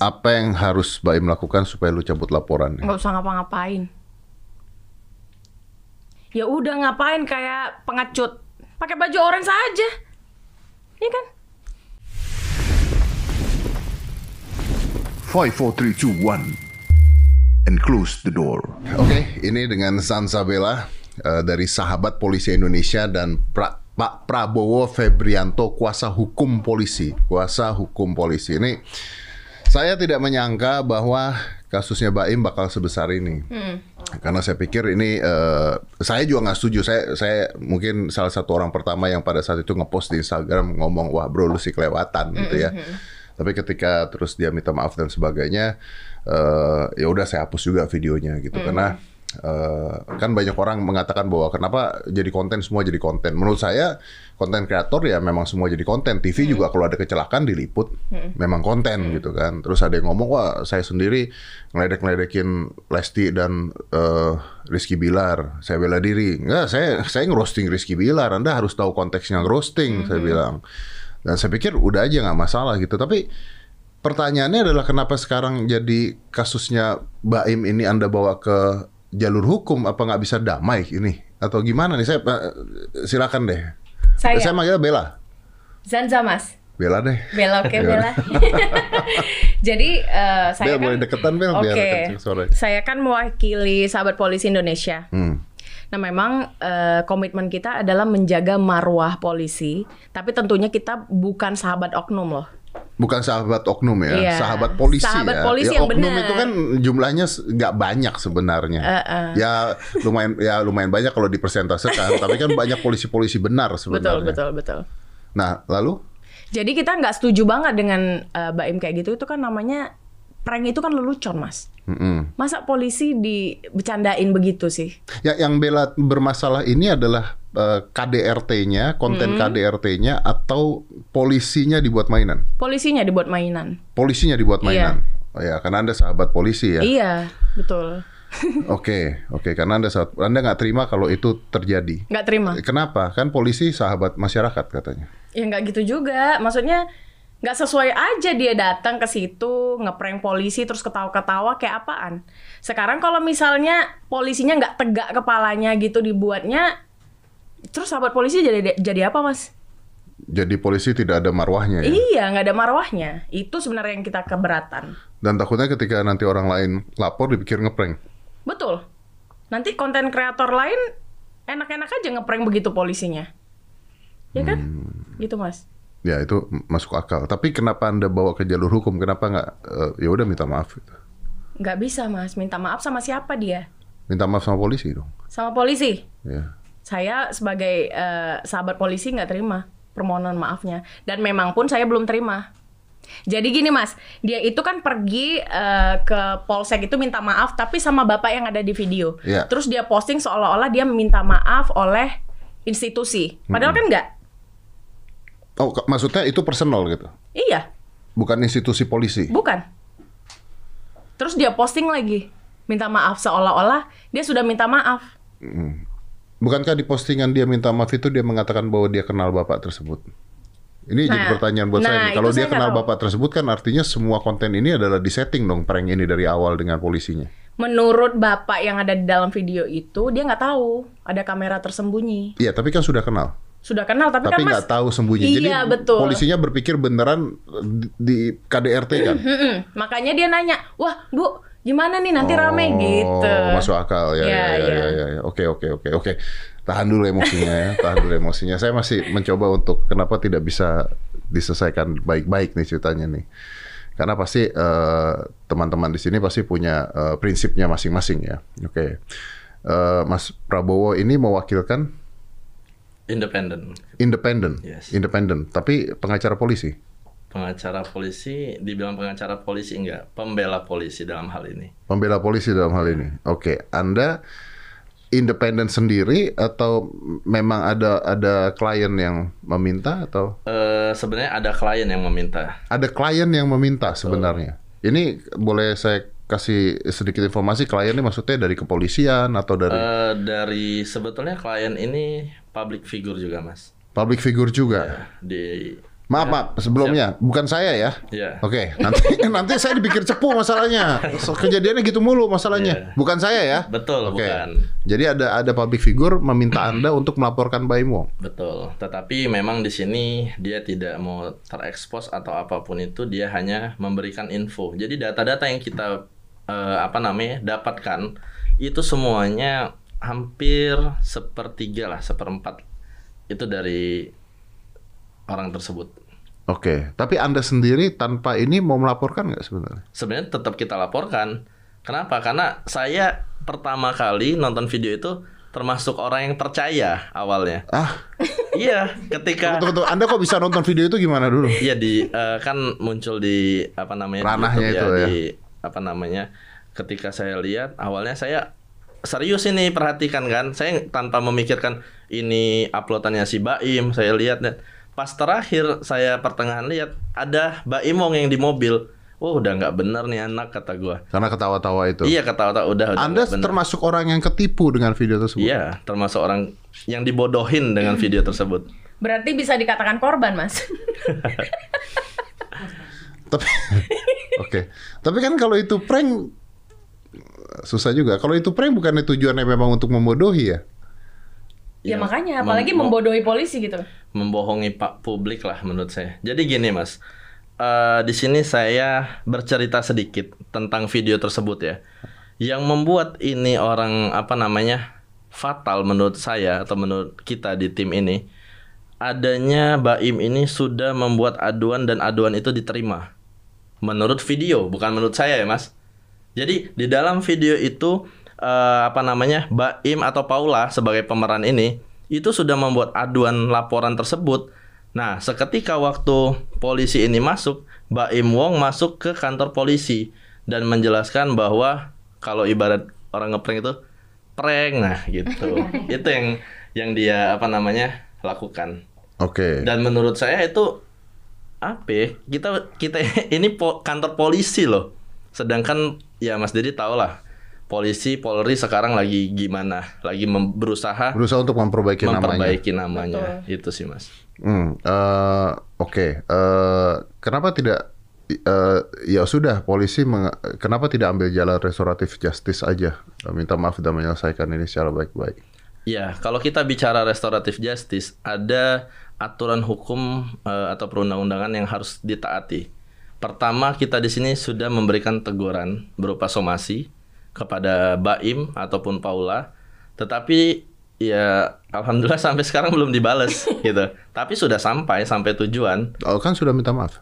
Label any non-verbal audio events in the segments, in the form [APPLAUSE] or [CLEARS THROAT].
Apa yang harus Baim lakukan supaya lu cabut laporannya? nggak usah ngapa-ngapain. Ya udah ngapain kayak pengecut. Pakai baju orange saja. Iya kan? Five, four, three, two, one, and close the door. Oke, ini dengan Sansabella uh, dari Sahabat Polisi Indonesia dan pra, Pak Prabowo Febrianto, kuasa hukum polisi. Kuasa hukum polisi. Ini saya tidak menyangka bahwa kasusnya Baim bakal sebesar ini. Karena saya pikir ini, uh, saya juga nggak setuju. Saya, saya mungkin salah satu orang pertama yang pada saat itu ngepost di Instagram ngomong, wah bro lu sih kelewatan gitu ya. Tapi ketika terus dia minta maaf dan sebagainya, eh, ya udah saya hapus juga videonya gitu karena eh, kan banyak orang mengatakan bahwa kenapa jadi konten semua jadi konten. Menurut saya konten kreator ya memang semua jadi konten. TV juga kalau ada kecelakaan diliput, memang konten gitu kan. Terus ada yang ngomong wah saya sendiri ngeledek-ngeledekin Lesti dan eh, Rizky Bilar, saya bela diri. Enggak, saya saya ngerosting Rizky Bilar. Anda harus tahu konteksnya ngerosting, saya bilang. Dan saya pikir udah aja nggak masalah gitu. Tapi pertanyaannya adalah kenapa sekarang jadi kasusnya Baim ini Anda bawa ke jalur hukum? Apa nggak bisa damai ini? Atau gimana nih? Saya eh, silakan deh. Saya. Saya manggilnya Bella. Zanza Mas. Bella deh. Bella oke Ya Bella. [LAUGHS] Jadi eh, saya Bel, kan boleh deketan, Bel, biar Oke. kenceng suaranya. Saya kan mewakili sahabat polisi Indonesia. Hmm. Nah, memang eh, komitmen kita adalah menjaga marwah polisi, tapi tentunya kita bukan sahabat oknum loh. Bukan sahabat oknum ya, Iya. sahabat polisi Sahabat ya. polisi ya, yang oknum benar. itu kan jumlahnya nggak banyak sebenarnya. Ya lumayan ya lumayan banyak kalau dipersentasekan, tapi kan banyak polisi-polisi benar Betul, sebenarnya. betul, betul. Nah, lalu Jadi kita nggak setuju banget dengan eh, Baim kayak gitu. Itu kan namanya prank itu kan lelucon, Mas. Mm-mm. Masa polisi dibecandain begitu sih? Ya, yang Bella bermasalah ini adalah KDRT-nya, konten KDRT-nya atau polisinya dibuat mainan. Polisinya dibuat mainan. Polisinya dibuat mainan. Oh ya, karena Anda sahabat polisi ya. Iya, betul. [LAUGHS] Oke, oke, karena Anda sahabat, Anda nggak terima kalau itu terjadi. Nggak terima. Kenapa? Kan polisi sahabat masyarakat katanya. Ya nggak gitu juga. Maksudnya nggak sesuai aja dia datang ke situ ngeprank polisi terus ketawa-ketawa kayak apaan. Sekarang kalau misalnya polisinya nggak tegak kepalanya gitu dibuatnya, terus sahabat polisi jadi jadi apa mas? Jadi polisi tidak ada marwahnya ya. Iya nggak ada marwahnya. Itu sebenarnya yang kita keberatan. Dan takutnya ketika nanti orang lain lapor dipikir ngeprank. Betul. Nanti konten kreator lain enak-enak aja ngeprank begitu polisinya. Ya kan? Gitu mas. Ya itu masuk akal. Tapi kenapa Anda bawa ke jalur hukum? Kenapa nggak? eh, ya udah minta maaf. Gitu. Nggak bisa mas. Minta maaf sama siapa dia? Minta maaf sama polisi dong. Sama polisi. Ya. Saya sebagai eh, sahabat polisi nggak terima permohonan maafnya. Dan memang pun saya belum terima. Jadi gini mas dia itu kan pergi eh, ke polsek itu minta maaf tapi sama bapak yang ada di video. Iya. terus dia posting seolah-olah dia minta maaf oleh institusi. Padahal kan nggak. Oh, maksudnya itu personal gitu. iya. Bukan institusi polisi. bukan. Terus dia posting lagi minta maaf seolah-olah dia sudah minta maaf Bukankah di postingan dia minta maaf itu dia mengatakan bahwa dia kenal bapak tersebut? Ini jadi Nah, pertanyaan buat saya. nah, nih. Kalau itu dia saya kenal tahu. bapak tersebut kan artinya semua konten ini adalah disetting dong prank ini dari awal dengan polisinya. menurut bapak yang ada di dalam video itu dia nggak tahu ada kamera tersembunyi Iya, tapi kan sudah kenal. sudah kenal tapi, Tapi kan nggak tahu sembunyi. Jadi iya betul polisinya berpikir beneran di, KDRT kan? Makanya dia nanya wah bu gimana nih nanti rame gitu Oh, masuk akal ya. Iya, Ya, ya, iya. ya, ya, ya. Oke, oke, oke, oke. Tahan dulu emosinya ya, tahan dulu emosinya. Saya masih mencoba untuk kenapa tidak bisa diselesaikan baik-baik nih ceritanya nih. Karena pasti eh, teman-teman di sini pasti punya eh, prinsipnya masing-masing ya. Oke. Eh, Mas Prabowo ini mewakilkan Independen. independen, Yes. independen, tapi pengacara polisi. Pengacara polisi, dibilang pengacara polisi enggak, pembela polisi dalam hal ini. Pembela polisi dalam hal ini. Oke, Anda independen sendiri atau memang ada ada klien yang meminta atau Eh sebenarnya ada klien yang meminta. ada klien yang meminta sebenarnya? Ini boleh saya kasih sedikit informasi klien ini maksudnya dari kepolisian atau dari Eh dari sebetulnya klien ini public figure juga, Mas. public figure juga. Di Maaf, maaf, sebelumnya bukan saya ya. Iya. Oke, nanti [LAUGHS] nanti saya dipikir cepu masalahnya. Kejadiannya gitu mulu masalahnya. Iya. Bukan saya ya. Betul, Oke. bukan. Jadi ada ada public figure meminta Anda untuk melaporkan Baim Wong. Betul. Tetapi memang di sini dia tidak mau terekspos atau apa pun itu, dia hanya memberikan info. Jadi data-data yang kita eh, apa namanya dapatkan itu semuanya hampir sepertiga lah, seperempat itu dari orang tersebut. Oke, tapi Anda sendiri tanpa ini mau melaporkan nggak sebenarnya? Sebenarnya tetap kita laporkan. Kenapa? Karena saya pertama kali nonton video itu termasuk orang yang percaya awalnya. Ah, [LAUGHS] iya, ketika tunggu, tunggu, Anda kok bisa nonton video itu gimana dulu? Iya di eh, kan muncul di apa namanya di Ranahnya YouTube itu ya. di apa namanya ketika saya lihat awalnya saya serius ini perhatikan kan saya tanpa memikirkan ini uploadannya si Baim saya lihat dan pas terakhir saya pertengahan lihat ada Baim Wong yang di mobil oh udah nggak bener nih anak kata gua Karena ketawa-tawa itu. iya kata-kata udah udah Anda bener. termasuk orang yang ketipu dengan video tersebut. iya termasuk orang yang dibodohin dengan video tersebut Berarti bisa dikatakan korban, Mas. Tapi Oke. Tapi kan kalau itu prank susah juga. Kalau itu prank bukannya tujuannya memang untuk membodohi ya? ya Iya, makanya, apalagi mem- membodohi polisi gitu. Membohongi pak publik lah menurut saya. Jadi gini mas, Eh, di sini saya bercerita sedikit tentang video tersebut ya, yang membuat ini orang apa namanya fatal menurut saya atau menurut kita di tim ini, adanya Baim ini sudah membuat aduan dan aduan itu diterima. Menurut video, bukan menurut saya ya mas. Jadi di dalam video itu eh, apa namanya Baim atau Paula sebagai pemeran ini itu sudah membuat aduan laporan tersebut. Nah, seketika waktu polisi ini masuk, Baim Wong masuk ke kantor polisi dan menjelaskan bahwa kalau ibarat orang ngeprank itu prank, nah gitu. [LAUGHS] itu yang yang dia apa namanya lakukan. Oke. Dan menurut saya itu apa? ya, Kita kita [LAUGHS] ini po- kantor polisi loh. Sedangkan ya Mas Dedi tahu lah polisi Polri sekarang lagi gimana? Lagi mem- berusaha Berusaha untuk memperbaiki, namanya. memperbaiki namanya. Itu sih Mas. Hmm, eh, Oke. Eh, kenapa tidak? eh, ya sudah, polisi meng- kenapa tidak ambil jalan restoratif justice aja? Minta maaf dan menyelesaikan ini secara baik-baik. Ya, kalau kita bicara restoratif justice, ada aturan hukum eh, atau perundang-undangan yang harus ditaati. Pertama, kita di sini sudah memberikan teguran berupa somasi kepada Baim ataupun Paula, tetapi ya alhamdulillah sampai sekarang belum dibales [LAUGHS] gitu. Tapi sudah sampai sampai tujuan. Oh, kan sudah minta maaf.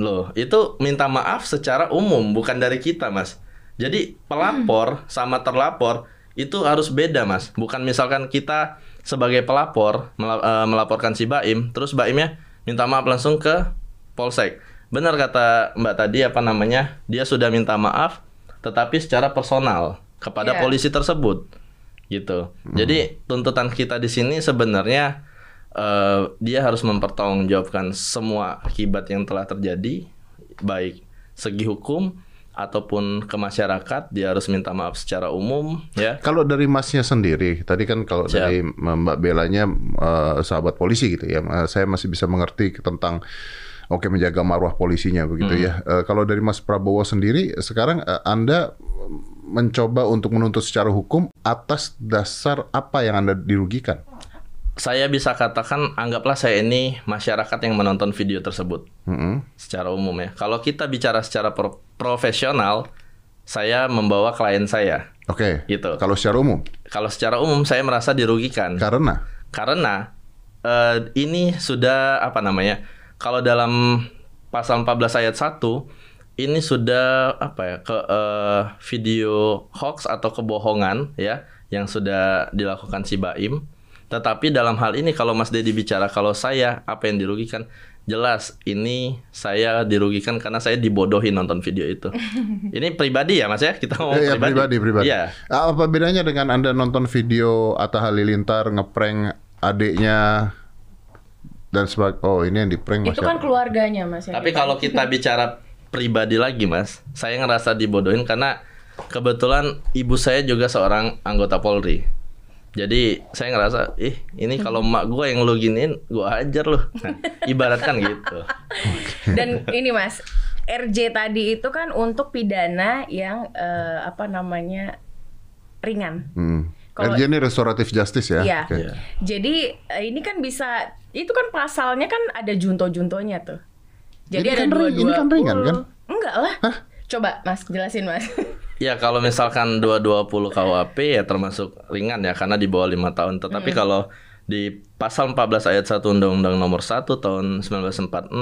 Loh, itu minta maaf secara umum, bukan dari kita, Mas. Jadi pelapor sama terlapor itu harus beda, Mas. Bukan misalkan kita sebagai pelapor eh, melaporkan si Baim, terus Baimnya minta maaf langsung ke Polsek. Benar kata Mbak tadi apa namanya? Dia sudah minta maaf tetapi secara personal kepada Iya. polisi tersebut. Gitu. Jadi tuntutan kita di sini sebenarnya eh, dia harus mempertanggungjawabkan semua akibat yang telah terjadi, baik segi hukum ataupun ke masyarakat. Dia harus minta maaf secara umum, ya. Kalau dari masnya sendiri, tadi kan kalau Siap. dari Mbak Belanya eh, sahabat polisi gitu ya, saya masih bisa mengerti tentang oke menjaga marwah polisinya begitu Hmm. ya. Eh, kalau dari Mas Prabowo sendiri, sekarang eh, Anda mencoba untuk menuntut secara hukum atas dasar apa yang Anda dirugikan? Saya bisa katakan anggaplah saya ini masyarakat yang menonton video tersebut Mm-mm. secara umum ya. Kalau kita bicara secara pro- profesional, saya membawa klien saya. Oke. Gitu. Kalau secara umum, Kalau secara umum saya merasa dirugikan. karena karena eh, ini sudah apa namanya kalau dalam pasal 14 ayat 1 ini sudah apa ya ke eh, video hoax atau kebohongan ya yang sudah dilakukan si Baim. Tetapi dalam hal ini kalau Mas Dedi bicara kalau saya apa yang dirugikan? Jelas ini saya dirugikan karena saya dibodohi nonton video itu. [LAUGHS] Ini pribadi ya Mas ya? Kita ngomong ya, pribadi. pribadi, pribadi. Ah, Apa bedanya dengan Anda nonton video Atta Halilintar ngeprank adiknya dan sebag Oh, ini yang di prank Itu kan keluarganya, Mas. yang Tapi kalau kita bicara pribadi lagi, Mas, saya ngerasa dibodohin karena kebetulan ibu saya juga seorang anggota Polri. Jadi saya ngerasa, ih ini kalau mak gue yang lu giniin, gue ajar lu. Nah, ibaratkan gitu. Dan ini Mas, RJ tadi itu kan untuk pidana yang eh, apa namanya ringan. Hmm. Kalau- RJ ini restoratif justice ya? Iya. Oke. Iya. Jadi eh, ini kan bisa itu kan pasalnya kan ada junto-juntonya tuh. Jadi Ini ada kan ring- ini kan ringan, kan? Enggak lah. Coba Mas jelasin Mas. [LAUGHS] Ya kalau misalkan 220 KUHP ya termasuk ringan ya karena di bawah lima tahun. Tetapi kalau di pasal 14 ayat 1 Undang-Undang Nomor 1 tahun 1946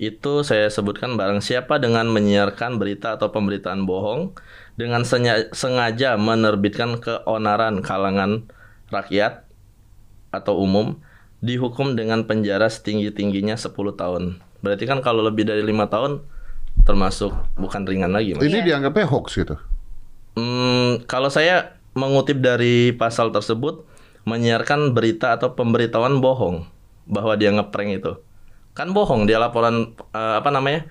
itu saya sebutkan barang siapa dengan menyiarkan berita atau pemberitaan bohong dengan sengaja menerbitkan keonaran kalangan rakyat atau umum dihukum dengan penjara setinggi-tingginya 10 tahun. Berarti kan kalau lebih dari lima tahun termasuk bukan ringan lagi, Mas. Ini Iya. dianggapnya hoax gitu. Hmm, kalau saya mengutip dari pasal tersebut menyiarkan berita atau pemberitahuan bohong bahwa dia ngeprank itu. Kan bohong dia laporan eh, apa namanya?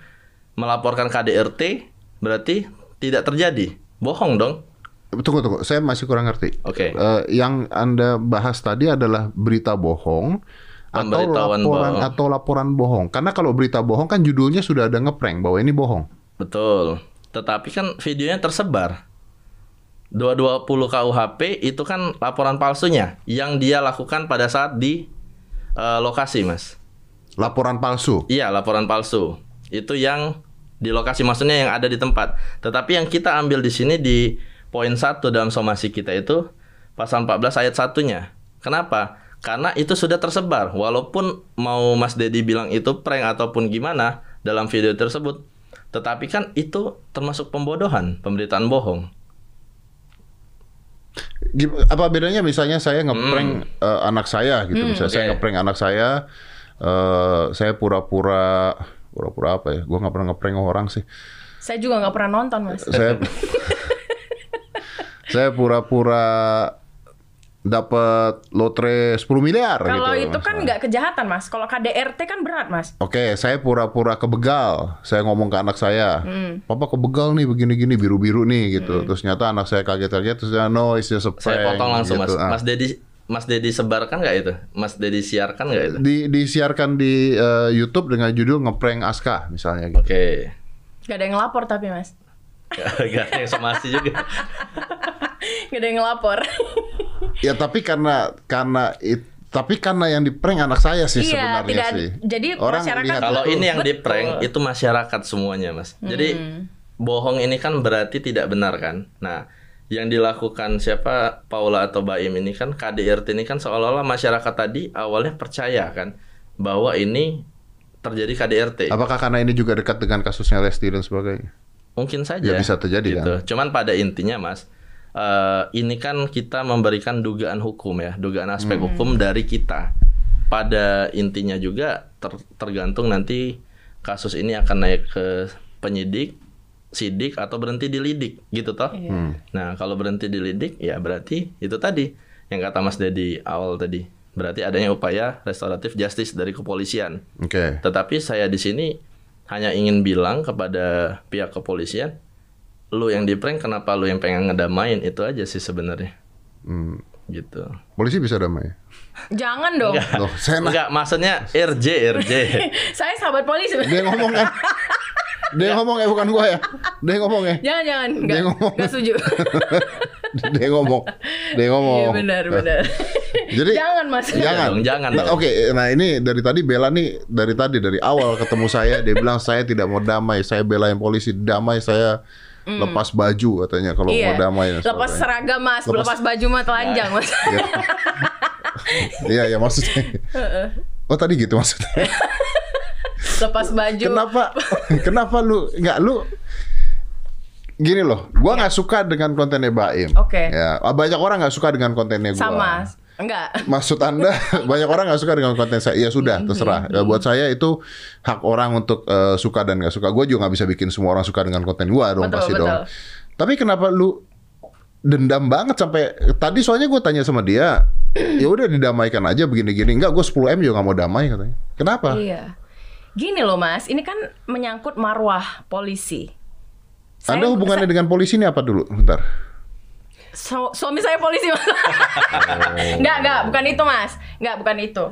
melaporkan KDRT berarti tidak terjadi. Bohong dong. Tunggu tunggu, saya masih kurang ngerti. Oke. Eh, yang anda bahas tadi adalah berita bohong atau laporan bohong. atau laporan bohong. Karena kalau berita bohong kan judulnya sudah ada ngeprank bahwa ini bohong. Betul. Tetapi kan videonya tersebar. 220 KUHP itu kan laporan palsunya yang dia lakukan pada saat di eh, lokasi, Mas. Laporan palsu. Iya, laporan palsu. Itu yang di lokasi maksudnya yang ada di tempat. Tetapi yang kita ambil di sini di poin 1 dalam somasi kita itu pasal 14 ayat satunya. Kenapa? Karena itu sudah tersebar. Walaupun mau Mas Dedi bilang itu prank ataupun gimana dalam video tersebut, tetapi kan itu termasuk pembodohan, pemberitaan bohong. Apa bedanya misalnya saya ngeprank Hmm. eh, anak saya gitu. misalnya saya oke. ngeprank anak saya, eh, saya pura-pura pura-pura apa ya? Gua nggak pernah ngeprank orang sih. Saya juga nggak pernah nonton Mas. Saya [LAUGHS] saya pura-pura dapat lotre 10 miliar Kalau gitu. itu kan nggak kejahatan Mas. Kalau KDRT kan berat Mas. Oke, saya pura-pura kebegal. Saya ngomong ke anak saya, Hmm. "Papa kebegal nih begini-gini biru-biru nih." gitu. Terus nyata anak saya kaget-kaget terus dia, "No, it's just a Saya prank," potong langsung gitu. Mas. Ah. Mas Dedi Mas Dedi sebarkan nggak itu? Mas Dedi siarkan nggak itu? Di, disiarkan di eh, YouTube dengan judul ngeprank Aska misalnya gitu. Oke. Gak ada yang lapor tapi Mas. Gak ada yang somasi juga. [LAUGHS] Gak ada yang ngelapor. [LAUGHS] Ya tapi karena karena it- tapi karena yang di prank anak saya sih Iya, sebenarnya tidak- sih. jadi orang masyarakat Kalau itu. ini yang di Betul. prank itu masyarakat semuanya, Mas. Jadi bohong ini kan berarti tidak benar kan. Nah, yang dilakukan siapa Paula atau Baim ini kan KDRT ini kan seolah-olah masyarakat tadi awalnya percaya kan bahwa ini terjadi KDRT. apakah karena ini juga dekat dengan kasusnya Lesti dan sebagainya? Mungkin saja. Ya, bisa terjadi, gitu. kan? Cuman pada intinya, Mas, eh, ini kan kita memberikan dugaan hukum ya, dugaan aspek Hmm. hukum dari kita. Pada intinya juga ter- tergantung nanti kasus ini akan naik ke penyidik, sidik atau berhenti di lidik, gitu toh. Hmm. Nah, kalau berhenti di lidik, ya berarti itu tadi yang kata Mas Dedi awal tadi. Berarti adanya upaya restoratif justice dari kepolisian. Oke. Tetapi saya di sini hanya ingin bilang kepada pihak kepolisian, lu yang di prank kenapa lu yang pengen ngedamain itu aja sih sebenarnya. Hmm. Gitu. Polisi bisa damai. Jangan dong. Loh, saya Enggak, maksudnya RJ RJ. [LAUGHS] Saya sahabat polisi. dia ngomong kan. Dia ngomong ya bukan gua ya. Dia ngomong ya. Jangan jangan. Dia Nggak, ngomong. nggak setuju. [LAUGHS] dia ngomong. Dia ngomong. Iya benar benar. [LAUGHS] Jadi jangan Mas. Jangan. dong, jangan Nah, dong. Oke, nah ini dari tadi Bella nih dari tadi dari awal ketemu saya dia bilang saya tidak mau damai, saya belain polisi damai saya lepas baju katanya kalau Iya. mau damai. dan Lepas seragam Mas, Lepas- lepas baju mah telanjang Mas. Iya, ya maksudnya. Oh tadi gitu maksudnya. lepas baju. Kenapa? Kenapa lu nggak lu? Gini loh, gua nggak suka dengan kontennya Baim. Iya. Oke. Ya, banyak orang nggak suka dengan kontennya gua. Sama. Enggak. [LAUGHS] Maksud Anda [LAUGHS] banyak orang nggak suka dengan konten saya. Ya sudah, terserah. Ya, buat saya itu hak orang untuk eh, suka dan nggak suka. Gue juga nggak bisa bikin semua orang suka dengan konten gua dong Betul, pasti betul. dong. Tapi kenapa lu dendam banget sampai tadi soalnya gue tanya sama dia, [CLEARS THROAT] ya udah didamaikan aja begini-gini. Enggak, gue 10 m juga nggak mau damai katanya. Kenapa? Iya. Gini loh Mas, ini kan menyangkut marwah polisi. Anda Saya- hubungannya dengan polisi ini apa dulu? Bentar. Su- suami saya polisi mas. Enggak, enggak, bukan itu mas. Enggak, bukan itu.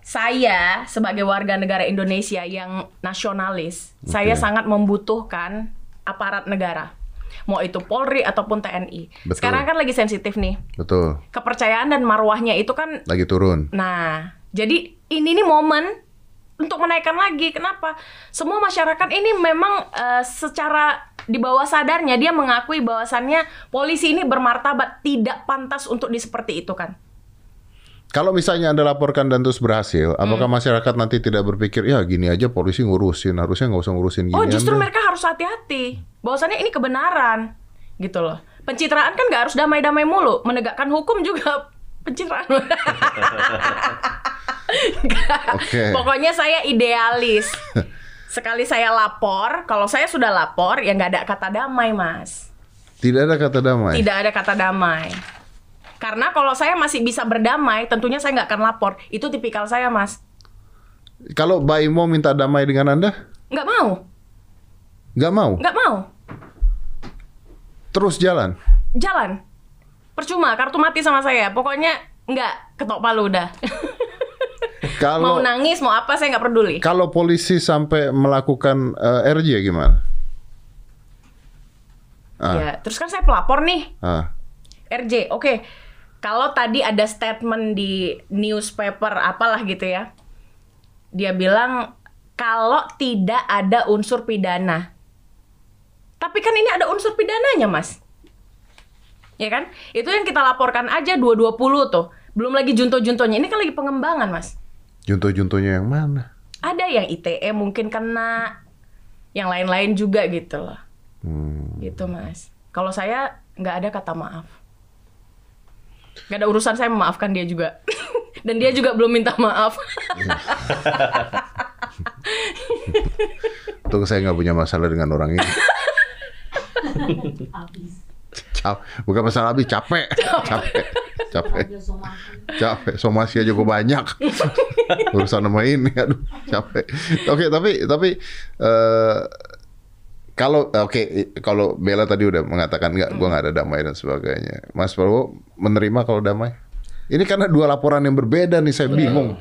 Saya sebagai warga negara Indonesia yang nasionalis, saya sangat membutuhkan aparat negara. Mau itu Polri ataupun TNI. Betul. Sekarang kan lagi sensitif nih. Betul. Kepercayaan dan marwahnya itu kan Lagi turun. Nah, jadi ini nih momen untuk menaikkan lagi. Kenapa? Semua masyarakat ini memang eh, secara di bawah sadarnya dia mengakui bahwasannya polisi ini bermartabat, tidak pantas untuk di seperti itu kan. Kalau misalnya Anda laporkan dan terus berhasil, Hmm. apakah masyarakat nanti tidak berpikir, ya gini aja polisi ngurusin, harusnya nggak usah ngurusin gini. Oh, justru mereka harus hati-hati. Bahwasannya ini kebenaran. Gitu loh. Pencitraan kan nggak harus damai-damai mulu. Menegakkan hukum juga [LAUGHS] pencitraan. [LAUGHS] Oke. Pokoknya saya idealis. [LAUGHS] Sekali saya lapor, kalau saya sudah lapor, ya nggak ada kata damai, Mas. Tidak ada kata damai. Tidak ada kata damai. Karena kalau saya masih bisa berdamai, tentunya saya nggak akan lapor. Itu tipikal saya, Mas. Kalau Mbak Imo minta damai dengan Anda, Nggak mau, nggak mau, nggak mau. terus jalan. jalan. Percuma, kartu mati sama saya. Pokoknya nggak ketok palu udah. [LAUGHS] mau Kalau nangis, mau apa saya nggak peduli. kalau polisi sampai melakukan eh, RJ gimana? Ah, Ya, terus kan saya pelapor nih, ah. RJ. Oke, kalau tadi ada statement di newspaper apalah gitu ya, dia bilang kalau tidak ada unsur pidana. Tapi kan ini ada unsur pidananya, Mas. Ya kan? Itu yang kita laporkan aja 220 tuh. Belum lagi junto-juntonya. Ini kan lagi pengembangan, Mas. Junto-juntonya yang mana? ada yang ITE mungkin kena, yang lain-lain juga gitu loh. Hmm. Gitu mas. Kalau saya nggak ada kata maaf. Nggak ada urusan saya memaafkan dia juga. [LAUGHS] Dan dia juga belum minta maaf. Tuh saya nggak punya masalah dengan orang ini. [LAUGHS] Cap, bukan masalah habis, capek, capek, capek, capek. Somasi aja gue banyak. [LAUGHS] Urusan sama ini, aduh, capek. Oke, tapi tapi eh, kalau oke kalau Bella tadi udah mengatakan nggak, gue nggak ada damai dan sebagainya. Mas Prabowo menerima kalau damai? Ini karena dua laporan yang berbeda nih, saya bingung.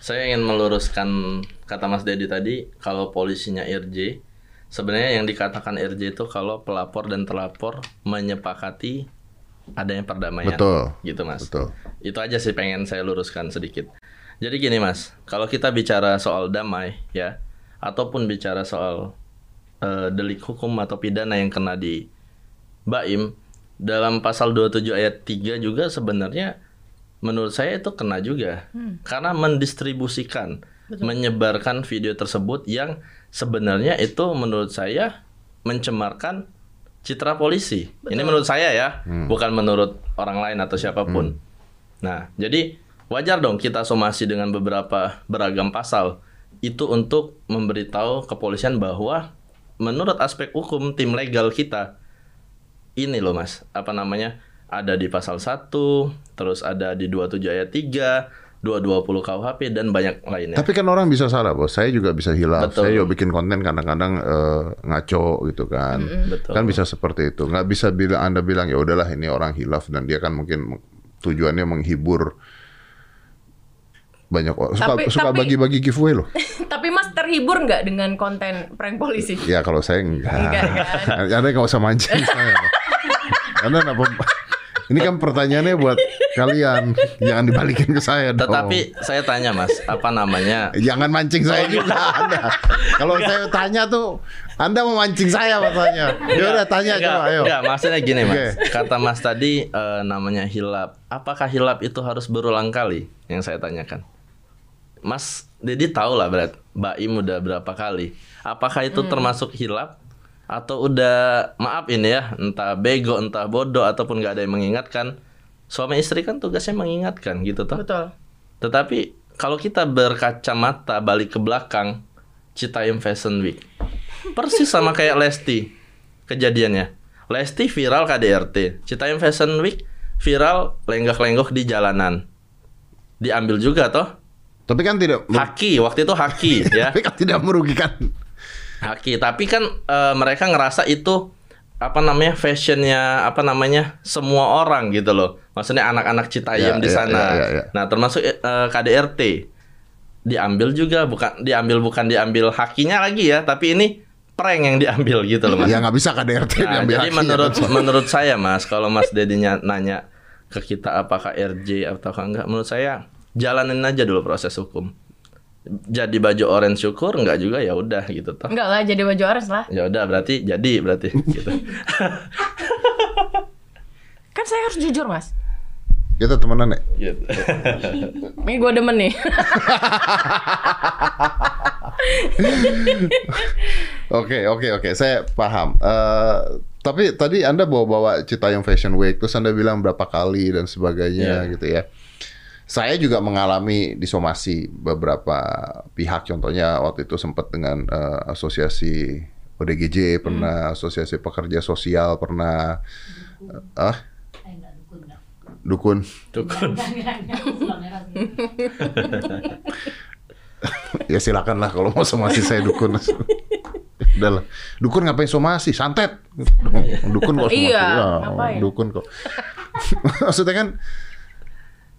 Saya ingin meluruskan kata Mas Dedi tadi, kalau polisinya RJ, sebenarnya yang dikatakan RJ itu kalau pelapor dan terlapor menyepakati adanya perdamaian. Betul. Gitu Mas. Betul. Itu aja sih pengen saya luruskan sedikit. Jadi gini Mas, kalau kita bicara soal damai ya, ataupun bicara soal eh, delik hukum atau pidana yang kena di Baim, dalam pasal 27 ayat 3 juga sebenarnya menurut saya itu kena juga. Karena mendistribusikan, menyebarkan video tersebut yang sebenarnya itu menurut saya mencemarkan citra polisi. Ini menurut saya ya, bukan menurut orang lain atau siapa pun. Nah, jadi wajar dong kita somasi dengan beberapa beragam pasal itu untuk memberitahu kepolisian bahwa menurut aspek hukum tim legal kita ini loh Mas, apa namanya? Ada di pasal 1, terus ada di 27 ayat 3, 220 KUHP dan banyak lainnya. Tapi kan orang bisa salah, bos. Saya juga bisa hilaf. Betul. Saya juga bikin konten kadang-kadang eh, ngaco gitu kan. betul. Kan bisa seperti itu. Nggak bisa bilang Anda bilang ya udahlah ini orang hilaf dan dia kan mungkin tujuannya menghibur banyak orang. Suka Tapi- suka tapi- bagi-bagi giveaway loh. [LAUGHS] Tapi mas terhibur nggak dengan konten prank polisi? Ya kalau saya enggak. Enggak, kan? [LAUGHS] Anda nggak usah mancing saya. Anda kenapa? [LAUGHS] Ini kan pertanyaannya buat kalian, jangan dibalikin ke saya dong. Tetapi saya tanya Mas, apa namanya? Jangan mancing saya juga Anda. Kalau saya tanya tuh Anda mau mancing saya makanya. Ya udah tanya Enggak, coba ayo. enggak, maksudnya gini Mas. Oke. Kata Mas tadi eh, namanya hilap. Apakah hilap itu harus berulang kali? Yang saya tanyakan. Mas Dedi tahu lah berat Baim udah berapa kali. Apakah itu termasuk hilap atau udah maaf ini ya, entah bego, entah bodoh ataupun nggak ada yang mengingatkan. Suami istri kan tugasnya mengingatkan gitu toh. Betul. Tetapi kalau kita berkacamata balik ke belakang, Citayam Fashion Week. Persis sama kayak Lesti kejadiannya. Lesti viral KDRT, Citayam Fashion Week viral lenggak-lenggok di jalanan. Diambil juga toh. Tapi kan tidak Haki, waktu itu haki [LAUGHS] ya. tapi kan tidak merugikan. Haki, tapi kan eh, mereka ngerasa itu apa namanya fashionnya apa namanya semua orang gitu loh. Maksudnya anak-anak Ya, Citayam di ya, sana. ya, ya, ya. nah termasuk eh, KDRT diambil juga bukan diambil bukan diambil hakinya lagi ya tapi ini prank yang diambil gitu loh mas. Ya nggak bisa KDRT Nah, diambil jadi hakinya. menurut menurut saya mas kalau mas Dedinya nanya ke kita apakah RJ atau enggak menurut saya jalanin aja dulu proses hukum jadi baju orange syukur enggak juga ya udah gitu toh Enggak lah jadi baju orange lah. ya udah berarti jadi berarti [LAUGHS] gitu Kan saya harus jujur mas. Kita temenan ya. gitu Ini gue demen nih. Oke oke oke, saya paham. Eh, tapi tadi anda bawa-bawa Citayam Fashion Week, terus anda bilang berapa kali dan sebagainya Iya. gitu ya. Saya juga mengalami disomasi beberapa pihak, contohnya waktu itu sempat dengan eh, asosiasi ODGJ pernah, asosiasi pekerja sosial pernah, eh, ah dukun. Dukun. [LAUGHS] ya silakan lah kalau mau somasi saya dukun. Udah lah. Dukun ngapain somasi? Santet. [LAUGHS] Dukun kok somasi. Iya, Ya, dukun kok. [LAUGHS] Maksudnya kan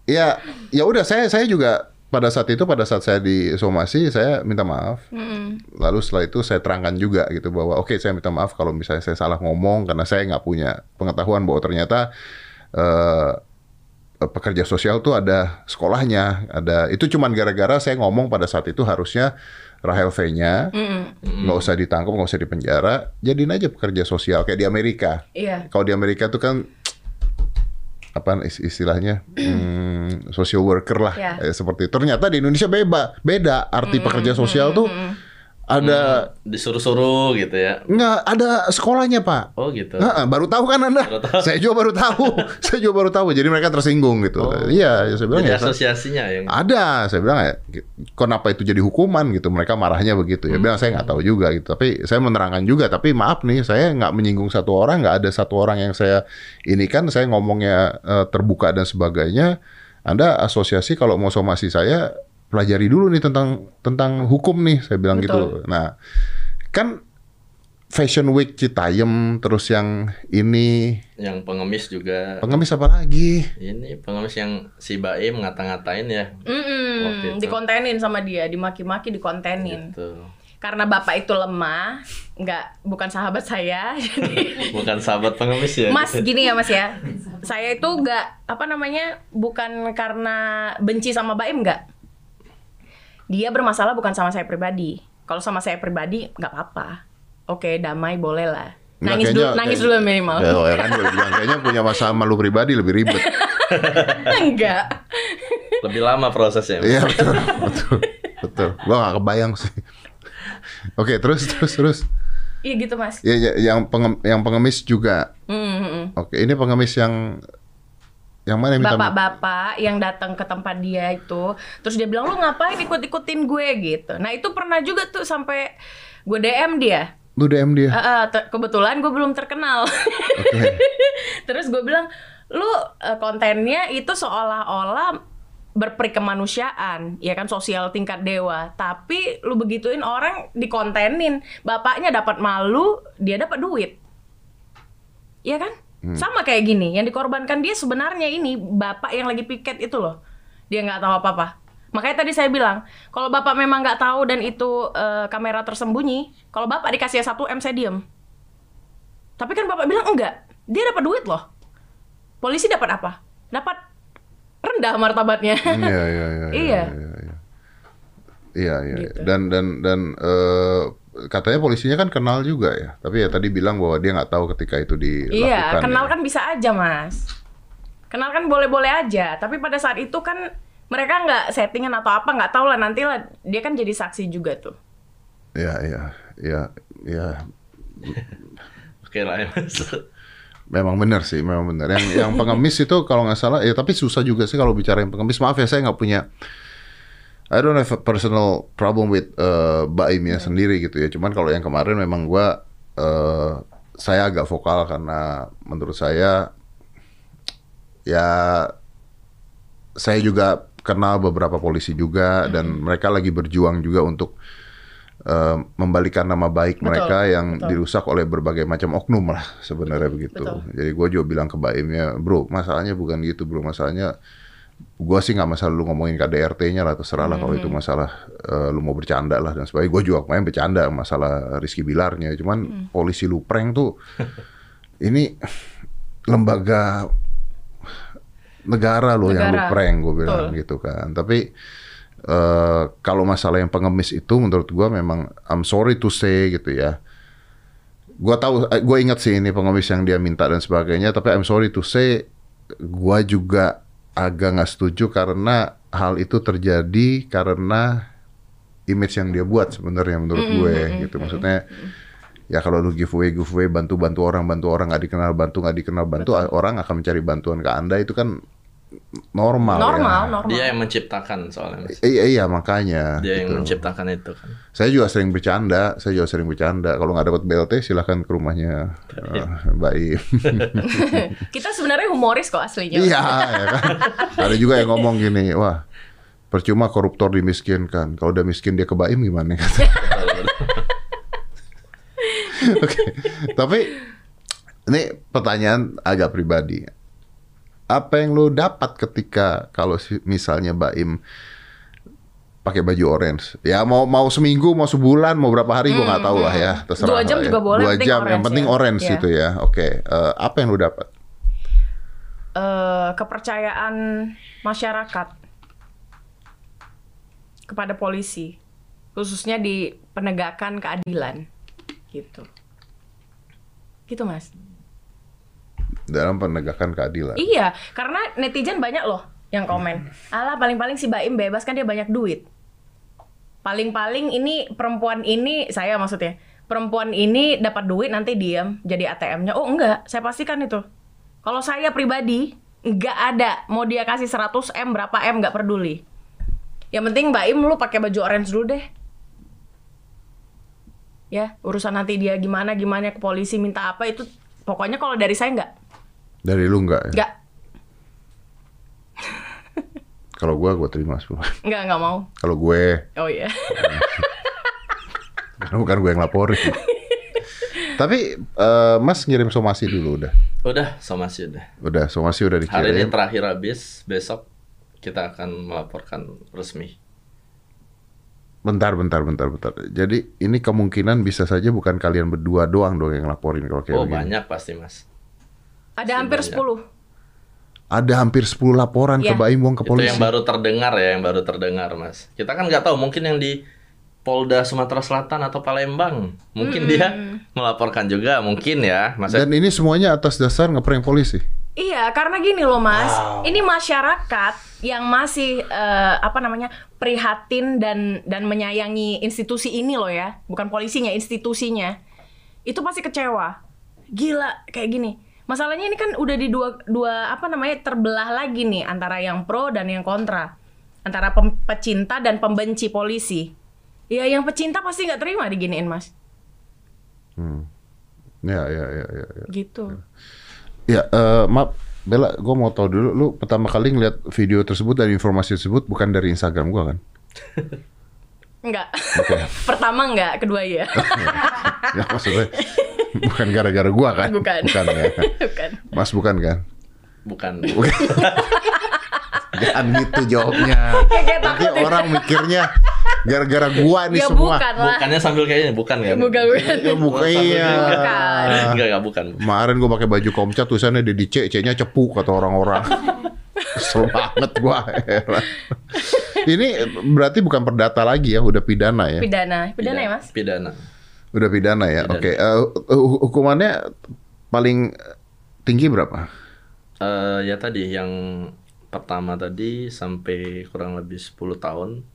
ya ya udah saya saya juga pada saat itu pada saat saya disomasi saya minta maaf. Lalu setelah itu saya terangkan juga gitu bahwa oke saya minta maaf kalau misalnya saya salah ngomong karena saya nggak punya pengetahuan bahwa ternyata eh, pekerja sosial tuh ada sekolahnya, ada itu cuman gara-gara saya ngomong pada saat itu harusnya Rahel V-nya nggak usah ditangkap, nggak usah dipenjara, jadiin aja pekerja sosial kayak di Amerika. Iya. Kalau di Amerika tuh kan apa is- istilahnya hmm, social worker lah Ya. eh, seperti. Ternyata di Indonesia beba, beda arti pekerja sosial tuh ada Disuruh-suruh gitu ya. nggak ada sekolahnya pak. Oh gitu. Nah, baru tahu kan anda? Baru tahu. Saya juga baru tahu. [LAUGHS] saya juga baru tahu. Jadi mereka tersinggung gitu. Iya, ya saya bilang Jadi ya. asosiasinya yang Ada, saya bilang ya, kenapa itu jadi hukuman gitu? Mereka marahnya begitu ya. Bilang saya nggak tahu juga gitu. Tapi saya menerangkan juga. Tapi maaf nih, saya nggak menyinggung satu orang, nggak ada satu orang yang saya ini kan saya ngomongnya eh, terbuka dan sebagainya. Anda asosiasi kalau mau somasi saya pelajari dulu nih tentang tentang hukum nih, saya bilang gitu. Nah, kan Fashion Week Citayam terus yang ini yang pengemis juga. pengemis apa lagi? Ini pengemis yang si Baim ngata-ngatain ya. Itu. dikontenin sama dia, dimaki-maki dikontenin. Gitu. Karena bapak itu lemah, nggak bukan sahabat saya, [LAUGHS] jadi Bukan sahabat pengemis ya. Mas gini ya Mas ya, saya itu nggak apa namanya bukan karena benci sama Baim nggak. Dia bermasalah bukan sama saya pribadi. Kalau sama saya pribadi nggak apa-apa. Oke damai boleh lah. Nangis kayaknya- dulu, nangis dulu minimal. Ya, oh, ya kan gue bilang kayaknya punya masalah malu pribadi lebih ribet. [LAUGHS] Enggak. Lebih lama prosesnya. Iya betul, betul, betul. Gua gak kebayang sih. Oke, terus terus terus. Iya gitu Mas. Ya, ya, yang pengem- yang pengemis juga. Hmm, hmm. Oke, ini pengemis yang yang mana yang minta Bapak-bapak yang datang ke tempat dia itu, terus dia bilang lu ngapain ikut-ikutin gue gitu. Nah itu pernah juga tuh sampai gue DM dia. Lu DM dia. Eh, te- kebetulan gue belum terkenal. Oke. [LAUGHS] Terus gue bilang, lu eh, kontennya itu seolah-olah berperi kemanusiaan, ya kan sosial tingkat dewa. Tapi lu begituin orang dikontenin, bapaknya dapat malu, dia dapat duit. Iya kan? Sama kayak gini, yang dikorbankan dia sebenarnya ini bapak yang lagi piket itu loh. Dia nggak tahu apa-apa. Makanya tadi saya bilang, kalau bapak memang nggak tahu dan itu eh, kamera tersembunyi, kalau bapak dikasih 1 m saya diem. Tapi kan bapak bilang enggak, dia dapat duit loh. Polisi dapat apa? Dapat rendah martabatnya. Iya, iya, iya. [LAUGHS] Iya. Iya, iya. Iya, iya. Gitu. Dan dan dan eh, katanya polisinya kan kenal juga ya. Tapi ya tadi bilang bahwa dia nggak tahu ketika itu dilakukan. Iya, kenal ya. kan bisa aja mas. Kenal kan boleh-boleh aja. Tapi pada saat itu kan mereka nggak settingan atau apa nggak tahu lah nanti lah dia kan jadi saksi juga tuh. Iya, iya, iya, iya. Oke lah ya. Mas. Memang benar sih, memang benar. Yang yang pengemis itu kalau nggak salah, ya tapi susah juga sih kalau bicara yang pengemis. Maaf ya, saya nggak punya. I don't have a personal problem with uh, Baimnya sendiri gitu ya. Cuman kalau yang kemarin memang gua uh, saya agak vokal karena menurut saya ya saya juga kenal beberapa polisi juga dan mereka lagi berjuang juga untuk eh, membalikan nama baik Betul, mereka yang betul. dirusak oleh berbagai macam oknum lah sebenarnya begitu. Betul. Jadi gue juga bilang ke Baimnya, bro masalahnya bukan gitu bro, masalahnya gue sih nggak masalah lu ngomongin KDRT-nya lah terserah lah kalau itu Hmm. masalah eh, lu mau bercanda lah dan sebagainya. Gue juga main bercanda masalah Rizky Bilarnya, cuman Hmm. polisi lu prank tuh ini lembaga negara loh yang lu prank gue bilang Betul. gitu kan. Tapi eh, kalau masalah yang pengemis itu menurut gua memang I'm sorry to say gitu ya. Gua tahu gue ingat sih ini pengemis yang dia minta dan sebagainya tapi I'm sorry to say gua juga agak nggak setuju karena hal itu terjadi karena image yang dia buat sebenarnya menurut gue gitu. maksudnya ya kalau lu giveaway giveaway bantu bantu orang bantu orang nggak dikenal bantu nggak dikenal bantu orang akan mencari bantuan ke anda. Itu kan normal, normal, ya. normal. Dia yang menciptakan soalnya Mas. Iya, iya makanya. Dia yang gitu. menciptakan itu kan. Saya juga sering bercanda, saya juga sering bercanda. Kalau nggak dapat BLT silahkan ke rumahnya eh, Mbak Im. [LAUGHS] Kita sebenarnya humoris kok aslinya. iya, ya kan. Ada juga yang ngomong gini, wah percuma koruptor dimiskinkan. Kalau udah miskin dia ke Mbak Im gimana? [LAUGHS] Oke, tapi ini pertanyaan agak pribadi. Apa yang lo dapat ketika kalau misalnya Mbak Im pakai baju orange? Ya mau mau seminggu, mau sebulan, mau berapa hari gue nggak tahu lah ya. Terserah Hmm, Dua jam ya. juga boleh, Dua penting jam, yang orange penting ya. orange Iya. itu ya. Oke, eh, apa yang lo dapat? Eh, kepercayaan masyarakat kepada polisi, khususnya di penegakan keadilan, gitu. Gitu mas. Dalam penegakan keadilan. Iya, karena netizen banyak loh yang komen. Alah paling-paling si Baim bebas kan dia banyak duit. Paling-paling ini perempuan ini saya maksudnya perempuan ini dapat duit nanti diam jadi ATM-nya. Oh enggak, saya pastikan itu. Kalau saya pribadi enggak ada mau dia kasih 100 M berapa M enggak peduli. Yang penting Baim lu pakai baju orange dulu deh. Ya, urusan nanti dia gimana gimana ke polisi minta apa itu pokoknya kalau dari saya enggak. Dari lu enggak ya? Enggak, [LAUGHS] Kalau gua gua terima semua. enggak enggak mau. Kalau gue Oh iya. [LAUGHS] karena bukan gue yang laporin. [LAUGHS] Tapi eh, Mas ngirim somasi dulu udah. Udah, somasi udah. Udah somasi udah Hari ini dikirim. terakhir habis, besok kita akan melaporkan resmi. Bentar, bentar, bentar, bentar. Jadi ini kemungkinan bisa saja bukan kalian berdua doang dong yang laporin kalau kayak Oh, begini. banyak pasti, Mas. Ada hampir banyak. 10. Ada hampir 10 laporan ke Iya. Baim Wong ke Itu polisi. yang baru terdengar ya, yang baru terdengar, Mas. Kita kan nggak tahu, mungkin yang di Polda Sumatera Selatan atau Palembang, mungkin dia melaporkan juga, mungkin ya, Mas. Dan ini semuanya atas dasar ngeprank polisi. Iya, karena gini loh Mas, ini masyarakat yang masih eh, apa namanya prihatin dan dan menyayangi institusi ini loh ya, bukan polisinya, institusinya, itu pasti kecewa. Gila kayak gini. Masalahnya ini kan udah di dua dua apa namanya terbelah lagi nih antara yang pro dan yang kontra, antara pem- pecinta dan pembenci polisi. Ya yang pecinta pasti nggak terima diginiin Mas, Hmm. Ya, ya, ya, ya. Ya, gitu. ya eh, maaf, Bella, gue mau tahu dulu, lu pertama kali ngeliat video tersebut dan informasi tersebut bukan dari Instagram gua kan? Enggak. [LAUGHS] Pertama enggak, kedua iya. [LAUGHS] ya maksudnya bukan gara-gara gua kan? Bukan. Bukan ya. [LAUGHS] Bukan. Mas bukan kan? Bukan. Jangan gitu jawabnya. Kayak Nanti ya. orang mikirnya gara-gara gua nih Ya semua. bukan lah. Bukannya sambil kayaknya bukan kan? Bukan, bukan. Ya bukan iya. Bukan. Enggak, enggak bukan. Kemarin gua pakai baju komca tulisannya DDC, C-nya cepu kata orang-orang. [LAUGHS] Kesel banget gua. heran. Ini berarti bukan perdata lagi ya, udah pidana ya. Pidana. Pidana ya, Mas? Pidana. Udah pidana ya. Oke, eh, hu- hukumannya paling tinggi berapa? Eh ya tadi yang pertama tadi sampai kurang lebih 10 tahun.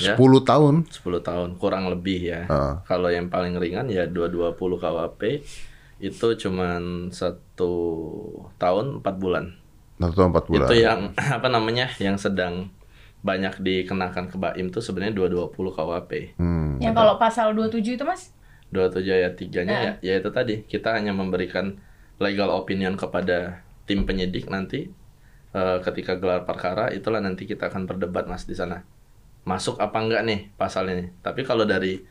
Ya. 10 tahun. 10 tahun kurang lebih ya. Ah. Kalau yang paling ringan ya 220 KWP itu cuman satu tahun 4 bulan. Satu tahun 4 bulan. Itu yang [CLEARS THROAT] apa namanya yang sedang banyak dikenakan ke Baim tuh sebenarnya 220 KWP. Hmm. Yang kalau pasal 27 itu, Mas? 27 ayat 3-nya ya, ya itu tadi kita hanya memberikan legal opinion kepada tim penyidik nanti eh, ketika gelar perkara itulah nanti kita akan berdebat Mas di sana. Masuk apa enggak nih pasal ini. Tapi kalau dari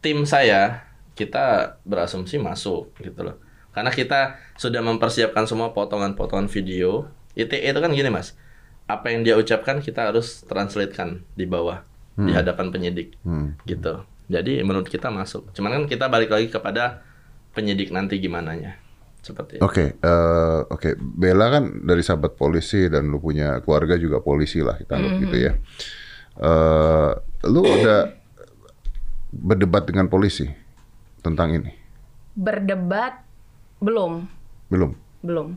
tim saya kita berasumsi masuk gitu loh. Karena kita sudah mempersiapkan semua potongan-potongan video. ITE itu kan gini mas, apa yang dia ucapkan kita harus translatekan di bawah di hadapan penyidik Hmm. gitu. Jadi menurut kita masuk. Cuman kan kita balik lagi kepada penyidik nanti gimana nya. Seperti itu. Oke, eh, oke. Bella kan dari sahabat polisi dan lu punya keluarga juga polisi lah, kita anggap gitu ya. Eh, lu udah berdebat dengan polisi tentang ini? Berdebat belum, Belum. belum.